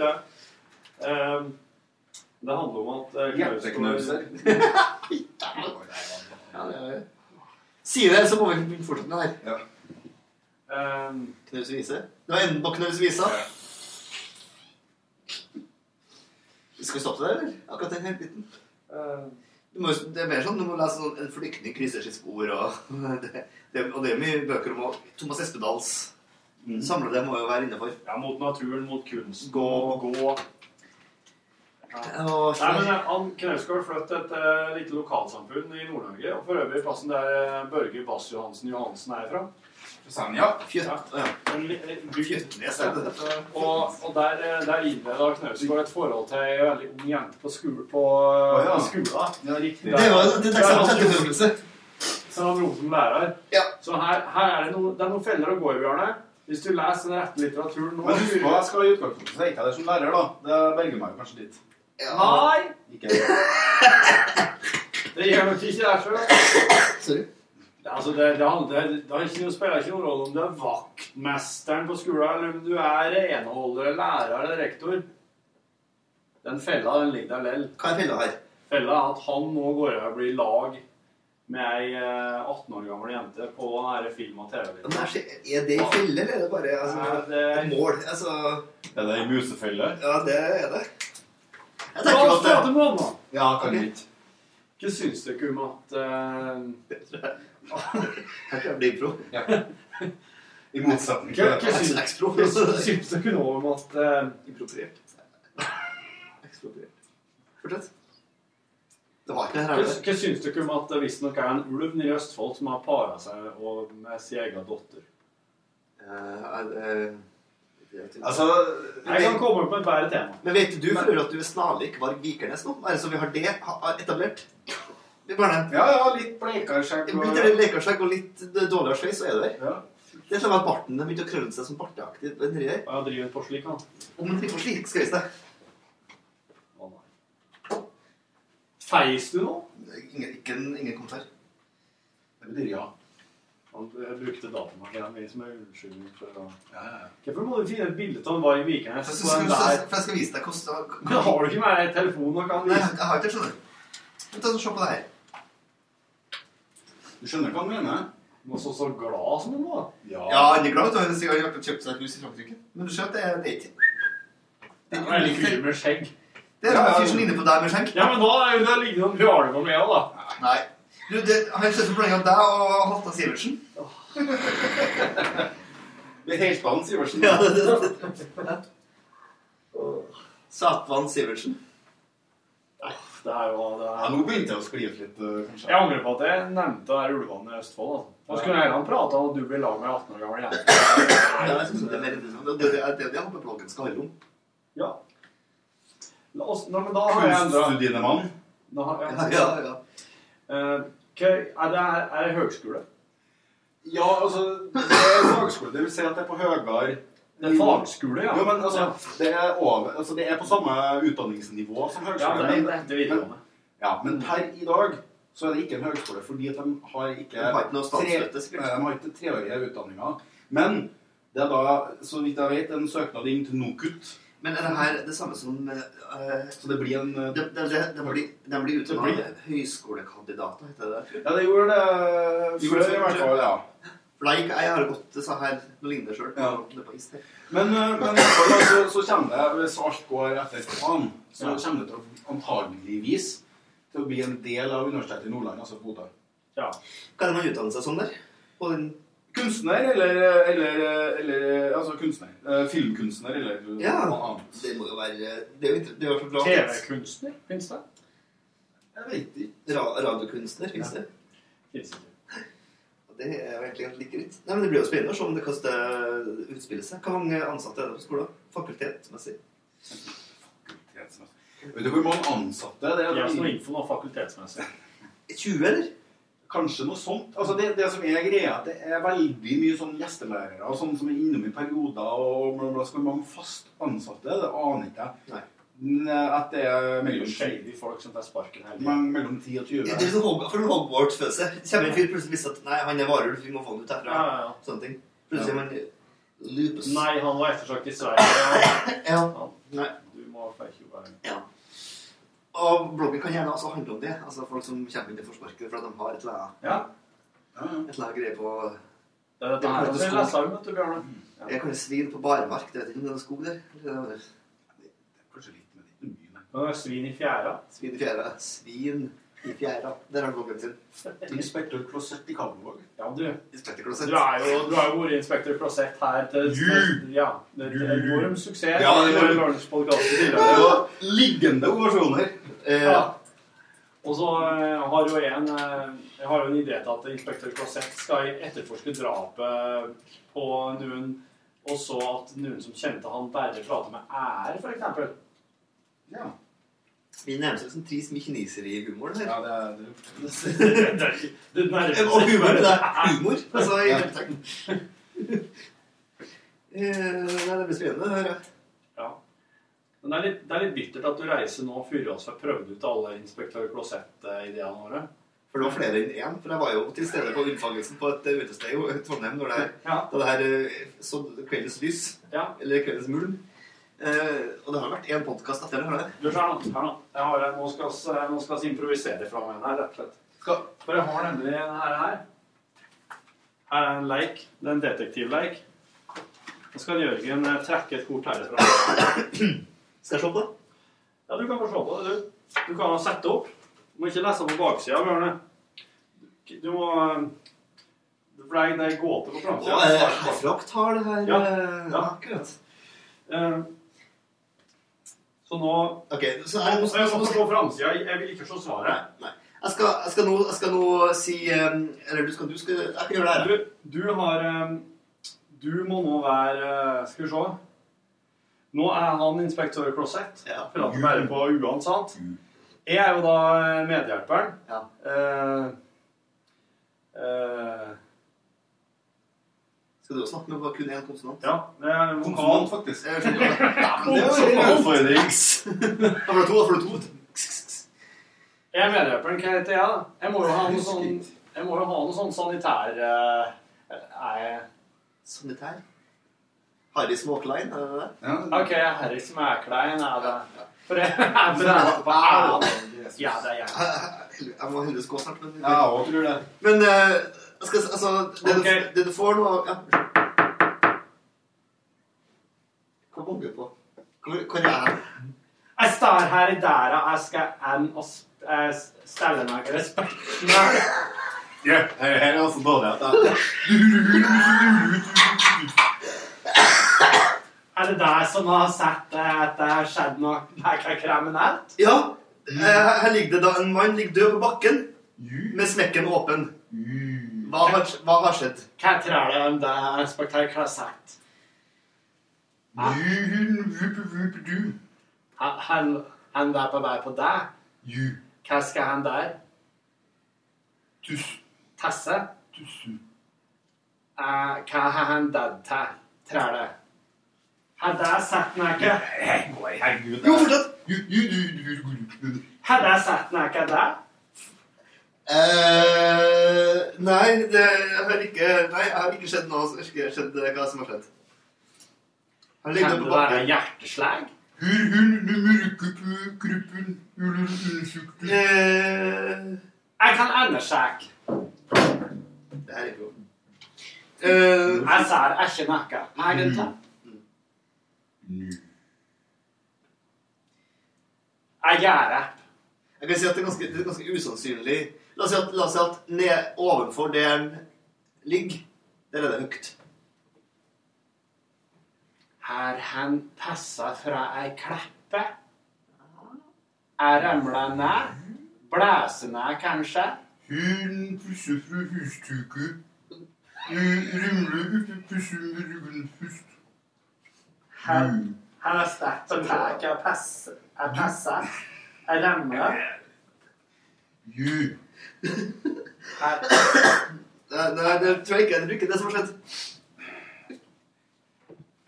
Ja. Ehm, det handler om at uh, Hjerteknauser. Ja, det er Si det, så må vi begynne fortsette med det her. Ehm, Knaus vise. Det var enden på Knaus visa. Skal vi stoppe der, eller? Akkurat den hele biten. Du må, det er mer sånn, du må lese sånn, En flyktning krysser sitt spor, og det, det, og det er mye bøker om Thomas Espedals samlede må jo være innafor. Ja, mot naturen, mot kunst. Gå. Gå. Ja. Nei, men eh, han Knausgård flyttet et uh, lite lokalsamfunn i Nord-Norge, og for øvrig plassen der eh, Børge Bass Johansen er fra. Senja? Fjøtt. Ja. En en bygd- Fjøtnes? Og, og der, eh, der innleda Knausgård et forhold til ei veldig ung jente på, skole, på, oh, ja. på skolen. Ja, riktig. Det var en er Så han roper som lærer. Så her, her er det, noe, det er noen feller å gå i, Bjarne. Hvis du leser den rette litteraturen nå Men husk på, jeg skal i utgangspunktet så er ikke jeg der som lærer, da. Det berger meg kanskje litt. Nei! Ikke Det gjør nok ikke det sjøl. Sorry. Altså, det, det, det, det har ikke noe, spiller ikke noen rolle om du er vaktmesteren på skolen, eller om du er renholder, lærer eller rektor. Den fella den ligger der lell. Hva er fella her? Fella er at han nå går over og blir lag med ei eh, 18 år gammel jente på denne film- og TV-videoen. er det- ei i felle, eller er det bare altså, er det- et mål? Altså, Er det ei musefelle? ja, det er det. Jeg tenker Hva, at det, prate med. Ja, kan okay. ikke. Hva syns dere om at uh... Her tror jeg blir Ja. I motsetning til Ekspro. hva syns dere nå om at uh... Impropriert. Ekspropriert. Fortsett. Det var ikke her. er hva syns dere om at det visstnok er en ulv nede i Østfold som har para seg og med sin egen datter? Uh, er det- Altså, Jeg kan komme på et bedre tema. Men vet du men, at du er snarlik Varg Vikernes nå? Er det så vi har det etablert? Det bare Ja, ja, litt bleikere skjegg. Litt eller lekerskjegg og litt dårligere sveis, så er du der. Ja. Det er sånn at barten begynte å krølle seg som barteaktig. Ja. Og driver på slik, han. Om han driver på slik, skal vi se. Å nei. Feis du noe? Ingen, ikke, en- ingen kommentar. Det betyr ja. Han jeg brukte datamaskinen min som en unnskyldning for å Ja, ja, ja. Hvorfor må du finne et bilde av en Varg Vikernes? For jeg skal, for jeg- for jeg skal vise deg hvordan Men har du ikke med deg telefon og kan Nei, jeg har ikke det, skjønner ta og Se på det her. Du skjønner hva han mener? Du var så, så glad som han var. Ja, han er glad, vet du. Han han har kjøpt seg et hus i Frankrike. Men du ser at det er det ikke Det er med skjegg. Det er ja, fyr som ligner på deg med skjenk. Ja, men da er jo det ligner han Bjarne på meg òg, da. Nei. Du, det, han er større blanding av deg og Halvdan Sivertsen. Det er Heltbanen Sivertsen. Ja, det, det, det. Satvan Sivertsen. Det er jo det Ja, er... nå begynte jeg å skli ut litt, eh, kanskje. Jeg angrer på at jeg nevnte der ulvene i Østfold. Altså. Da skulle jeg gjerne prate om at du blir lag med 18 år gammel jente. Ja, jeg synes det er mer interessant. Det det er det jeg håper bloggen skal handle om. Ja. La oss, nei, men da har jeg endra Kunststudiemann. Ja, ja, ja. Uh, er det, er det høgskole? Ja, altså Det er fagskole. Det vil si at det er på høyere Det er fagskole, ja. Jo, men altså, Ja. det er, over, altså, det er på samme utdanningsnivå som høgskole. Ja, det er- men- det er det videregående. men- Ja, men per i dag så er det ikke en høgskole, fordi at de har ikke De har ikke tre- sikkert. De har ikke treårige utdanninger. Men det er da, så vidt jeg vet, en søknad inn til NOKUT. Men er det her det samme som uh, Så det blir en uh, det, det, det, det, blir, blir utdanna høyskolekandidater, heter det det? Ja, det gjorde det Gjorde før, i hvert fall. ja. For da gikk, jeg har gått så her noe lignende sjøl. Ja. Men, men så, så kommer det, hvis alt går etter planen, så Ja. kommer det til å antageligvis til å bli en del av Universitetet i Nordland, altså Bodø. Ja. Kan man utdanner seg som der? På den Kunstner, eller, eller, eller altså kunstner. Eh, Filmkunstner, eller Ja. noe annet. Det må jo være Det er jo det er jo bra. TV-kunstner, fins det? Jeg vet ikke. Ra radiokunstner, fins det? Fins ikke. Det er jo egentlig like greit. Nei, men Det blir jo spennende å se om det kaster utspiller seg. Hvor mange ansatte er det på skolen? Fakultetsmessig? Fakultetsmessig Vet du hvor mange ansatte det er? Gi oss noe info nå fakultetsmessig. 20, eller? Kanskje noe sånt. Altså det, det som er greia, at det er veldig mye sånn gjestelærere og sånn som er innom i perioder, og bla, bla, hvor mange fast ansatte det aner ikke jeg. Nei. Eh, At det er mellom, Shady folk som tar sparken hele men mellom 10 og 20. Det er sånn Hog for en Hogwarts-følelse. Kommer en fyr plutselig visste at nei, han er varulv, vi må få han ut herfra. Ja, ja, ja. Sånne ting. Plutselig ja. man lupus. Nei, han var ettersøkt i Sverige. Ja. Han- Nei. Du må få ikke være Ja. Og bloggen kan gjerne også handle om det. Altså folk som kommer inn i forsparket for at de har et eller annet, Ja. et eller annet greie på Det er dette her jeg leser vet du, Bjørne. Jeg kan svin på barmark. Det vet ikke om det er skog der. Det er Kanskje litt, men ikke mye. Men det er svin i fjæra. Svin i fjæra. Svin i fjæra. Der har bloggen sin. Inspektør Klosett i Kalvåg. Ja, du. Inspektør Du Klosett. er jo, du har jo vært inspektør Klosett her til Ja. Det er en enorm suksess. Ja, det er, i Lunsjpodcasten Det tidligere. var liggende ovasjoner. Eh, Ja. Og så eh, har jo en eh, Jeg har jo en idé til at inspektør Klosett skal etterforske drapet på noen, og så at noen som kjente han, bare prater med ære, for eksempel. Ja. Vi nærmer oss en Tris Micheliniser i humoren her. ja, det er det. det, er det Og humor, det er humor. Altså, i Ja. Eh, Nei, det blir spennende. det her. Ja. Men det er, litt, det er litt bittert at du reiser nå før oss har prøvd ut alle inspektør Klosett-ideene våre. For det var flere enn én. For jeg var jo til stede på unnfangelsen på et eh, utested i Trondheim når det Ja. da det her eh, så kveldens lys. Ja. Eller kveldens mulm. Eh, og det har vært én podkast etter det. Du, her nå. Her nå. Jeg har, nå skal vi nå skal vi improvisere fra meg her, rett og slett. Skal, For jeg har nemlig denne her her. Er en leik. Det er en detektivleik. Nå skal Jørgen eh, trekke et kort herfra. Skal jeg se på? det? Ja, du kan få se på det, du. Du kan sette opp. Du må ikke lese på baksida, Bjørne. Du må eh, For det er- det er gåte på framsida. eh, Hafrock har det her. Ja. eh, Ja. Akkurat. Uh, Så nå Ok, så Jeg jeg, jeg få framsida. Jeg vil ikke se svaret. Nei. Jeg skal, jeg, skal nå, jeg skal nå si Eller du skal, du skal Jeg kan gjøre det her. Du, du har Du må nå være Skal vi se. Nå er han inspektør Closet. Ja. Prater bare på u-ene, sant? Jeg er jo da eh, medhjelperen. Ja. Eh, eh, Skal du også snakke med kun én konsonant? ja, det er vokal. Faktisk. Jeg skjønner det. Ja, Det er jo en utfordring. Da får du to. Da får du to. Jeg er medhjelperen. Hva heter jeg, da? Jeg må jo ha noe sånn Jeg må jo ha noe sånn sanitær Uh, Er jeg Sanitær. Harry Småklein, er det det? Ja, OK, Harry Småklein er det. For det er på. Ja, det er jeg. Jeg må heldigvis gå snart, men Ja, jeg tror det. Men eh, skal, altså, det, okay. du, det du får nå ja. Hva banker du på? Hvor, er jeg? Jeg står her i dæra. jeg skal inn og eh, stelle meg respekten. Ja, her, her er også dårlig at jeg... Er det deg som har sett at det har skjedd noe kriminelt? Ja. eh, Her ligger det da en mann ligger død på bakken med smekken åpen. Hva har, hva har skjedd? Hva tror du om det, inspektør har Han, han, han er på vei på deg? Hva skal han der? Tasse? Eh, hva har han dødd til, du? Hadde jeg sett den ikke Herregud. Jo, fortsett. Hadde jeg sett den ikke der? Uh, nei, det har ikke Nei, jeg har ikke skjedd noe som har skjedd eh, hva som har skjedd. Kan det være hjerteslag? Eh, Jeg kan undersøke. Det her er ikke Eh, Jeg ser ikke noe, egentlig. Jeg gjør det. Jeg kan si at det er ganske, det er ganske usannsynlig. La oss si at, la oss si at ned ovenfor der den ligger, der er det høyt. Her han passa fra ei kleppe? Er ramla ned? Blæser ned, kanskje? Hun pusser fra hustuket. Rumler ute pusser med ryggen først. Han, han har stått og tatt og pass- og passa? Er ramla? Jo. Har- Nei, det tror jeg ikke. Det er ikke det som har skjedd.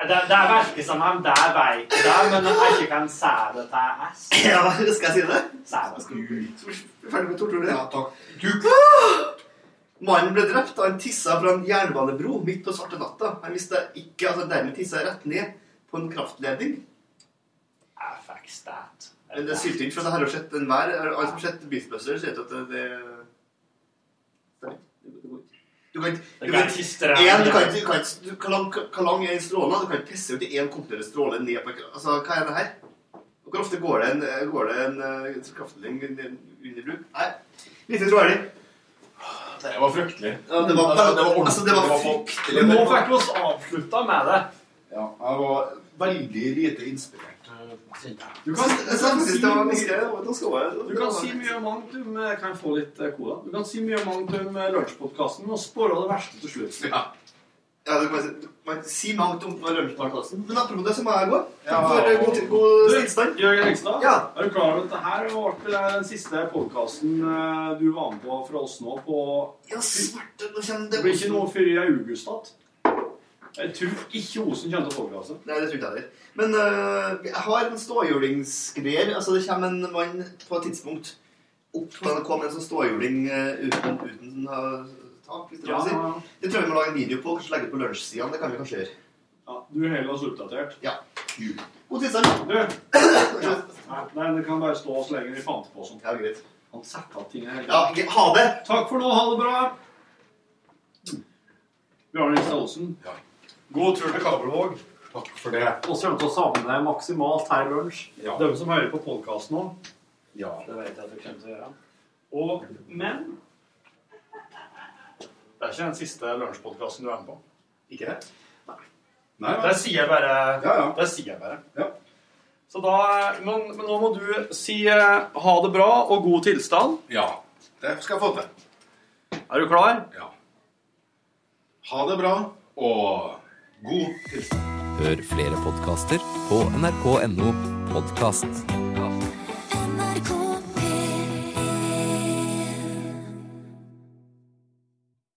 Det, det virker som om det vet det, men jeg ikke kan si det til S. Ja, skal jeg si det? Si det. Ferdig med torturen? Ja, takk. Mannen ble drept da han tissa fra en jernbanebro midt på svarte natta. Han visste ikke at han dermed tissa rett ned på en kraftledning. Jeg fikk stat. Men det sylte ikke, for det har jo sett enhver Alle som har sett Beastbusters, sier at det, det Stemmer. Det går ikke. Du kan ikke Det Hvor lang, er en stråle? Du kan ikke pisse ut i én kontinuerlig stråle ned på Altså, hva er det her? Hvor ofte går det en, går det en uh, kraftledning under bruk? Nei, lite troverdig. Det var fryktelig. Ja, det var, det var altså, det var fryktelig. Men nå fikk vi oss avslutta med det. Ja, jeg var veldig lite inspirert. Du kan, si, du kan si mye mangt om eh, Kan jeg få litt eh, cola? Du kan si mye mangt om eh, lunsjpodkasten og spåre det verste til slutt. Ja. Ja, du kan, du kan si mangt om lunsjpodkasten. Men apropos det, så må jeg gå. Ja. For eh, god, god Du, tilstand. Jørgen Engstad, Ja. er du klar over at dette ble den siste podkasten du var med på fra oss nå på Ja, svarte, nå kommer Det det blir ikke noe før i august igjen. Jeg tror ikke Osen kommer til å podkaste. Nei, det tror ikke jeg heller. Men øh, jeg har en ståhjulingsgreier. Altså, det kommer en mann på et tidspunkt opp på NRK med en sånn ståhjuling øh, uten, uten øh, tak, hvis det ja. si. Ja, ja. Det tror jeg vi må lage en video på, kanskje legge ut på lunsjsidene. Det kan vi kanskje gjøre. Ja, du holder oss oppdatert. Ja. God tilstand. Du, ja. Nei, det kan bare stå så lenge vi fant på sånt. Ja, greit. Han setter av ting hele Ja, ha det! Takk for nå. Ha det bra. Bjarne Ristad Olsen. God tur til Kabelvåg. Takk for det. Og så kommer til å savne maksimalt her i lunsj. Ja. De som hører på podkasten nå, Ja. det vet jeg at du kommer til å gjøre. Og, men Det er ikke den siste lunsjpodkasten du er med på. Ikke det? Nei, det sier jeg bare. Ja, ja. Det sier jeg bare. Ja. Så da, men, men nå må du si eh, ha det bra og god tilstand. Ja, det skal jeg få til. Er du klar? Ja. Ha det bra, og god tilstand. Hør flere podkaster på nrk.no podkast.